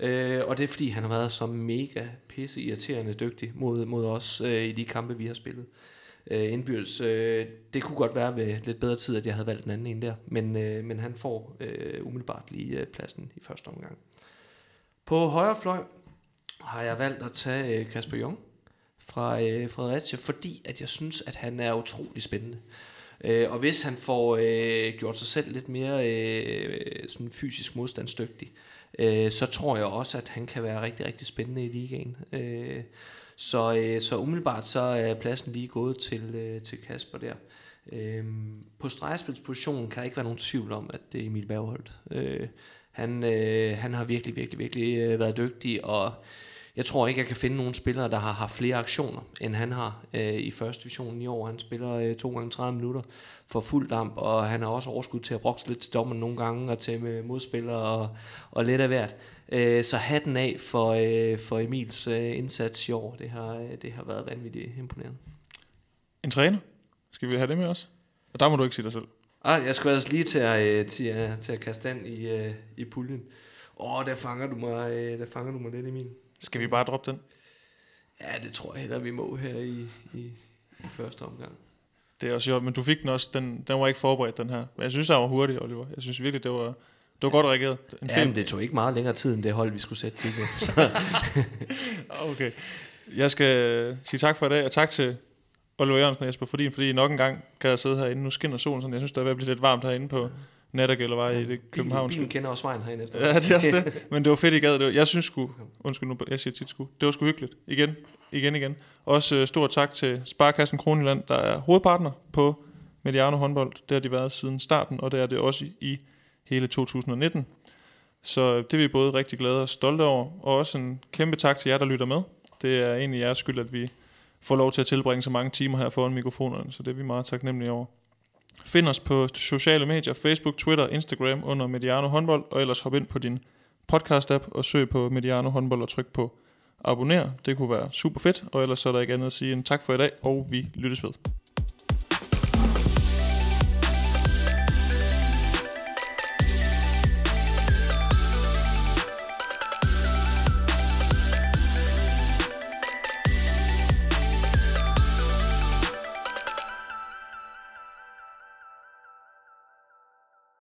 Øh, og det er fordi, han har været så mega pisse irriterende dygtig mod, mod os øh, i de kampe, vi har spillet. øh, Øh, indbyrdes. Øh, det kunne godt være ved lidt bedre tid, at jeg havde valgt den anden en der, men, øh, men han får øh, umiddelbart lige øh, pladsen i første omgang. På højre fløj har jeg valgt at tage øh, Kasper Jung fra øh, Fredericia, fordi at jeg synes, at han er utrolig spændende. Øh, og hvis han får øh, gjort sig selv lidt mere øh, sådan fysisk modstandsdygtig, øh, så tror jeg også, at han kan være rigtig, rigtig spændende i ligaen. Øh, så, øh, så umiddelbart så er pladsen lige gået til, øh, til Kasper der. Øh, på stregspilspositionen kan der ikke være nogen tvivl om, at det er Emil Bergholdt. Øh, han, øh, han har virkelig, virkelig, virkelig øh, været dygtig, og jeg tror ikke, jeg kan finde nogen spillere, der har haft flere aktioner, end han har øh, i første division i år. Han spiller øh, to gange 30 minutter for fuld damp, og han har også overskud til at brokse lidt til dommen nogle gange, og til med modspillere og, og lidt af hvert. Øh, så hatten af for, øh, for Emils øh, indsats i år. Det har, øh, det har været vanvittigt imponerende. En træner? Skal vi have det med os? Og der må du ikke sige dig selv. Ah, jeg skal altså lige til at, øh, til, at, til at kaste den i, øh, i puljen. Åh, oh, der fanger du mig, øh, der fanger du mig lidt i min. Skal vi bare droppe den? Ja, det tror jeg heller, vi må her i, i, i første omgang. Det er også jo, men du fik den også, den, den var ikke forberedt, den her. Men jeg synes, jeg var hurtig, Oliver. Jeg synes virkelig, det var, det var godt reageret. En ja, men det tog ikke meget længere tid, end det hold, vi skulle sætte. Så. okay. Jeg skal sige tak for i dag, og tak til Oliver Jørgensen og Jesper Fordin, fordi nok en gang kan jeg sidde herinde. Nu skinner solen sådan. Jeg synes, der er ved at blive lidt varmt herinde på Nattergældervej ja, i det københavnske. Bilen kender også vejen herinde efter. Ja, det er også det. Men det var fedt, I gad det. Jeg synes sgu, undskyld nu, jeg siger tit sgu, det var sgu hyggeligt. Igen, igen, igen. Også uh, stort tak til Sparkassen Kronjylland, der er hovedpartner på Mediano håndbold. Det har de været siden starten, og det er det også i, i hele 2019. Så det er vi både rigtig glade og stolte over, og også en kæmpe tak til jer, der lytter med. Det er egentlig jeres skyld, at vi får lov til at tilbringe så mange timer her foran mikrofonerne, så det er vi meget taknemmelige over. Find os på sociale medier, Facebook, Twitter, Instagram under Mediano håndbold, og ellers hop ind på din podcast-app og søg på Mediano håndbold og tryk på abonner. Det kunne være super fedt, og ellers så er der ikke andet at sige end tak for i dag, og vi lyttes ved.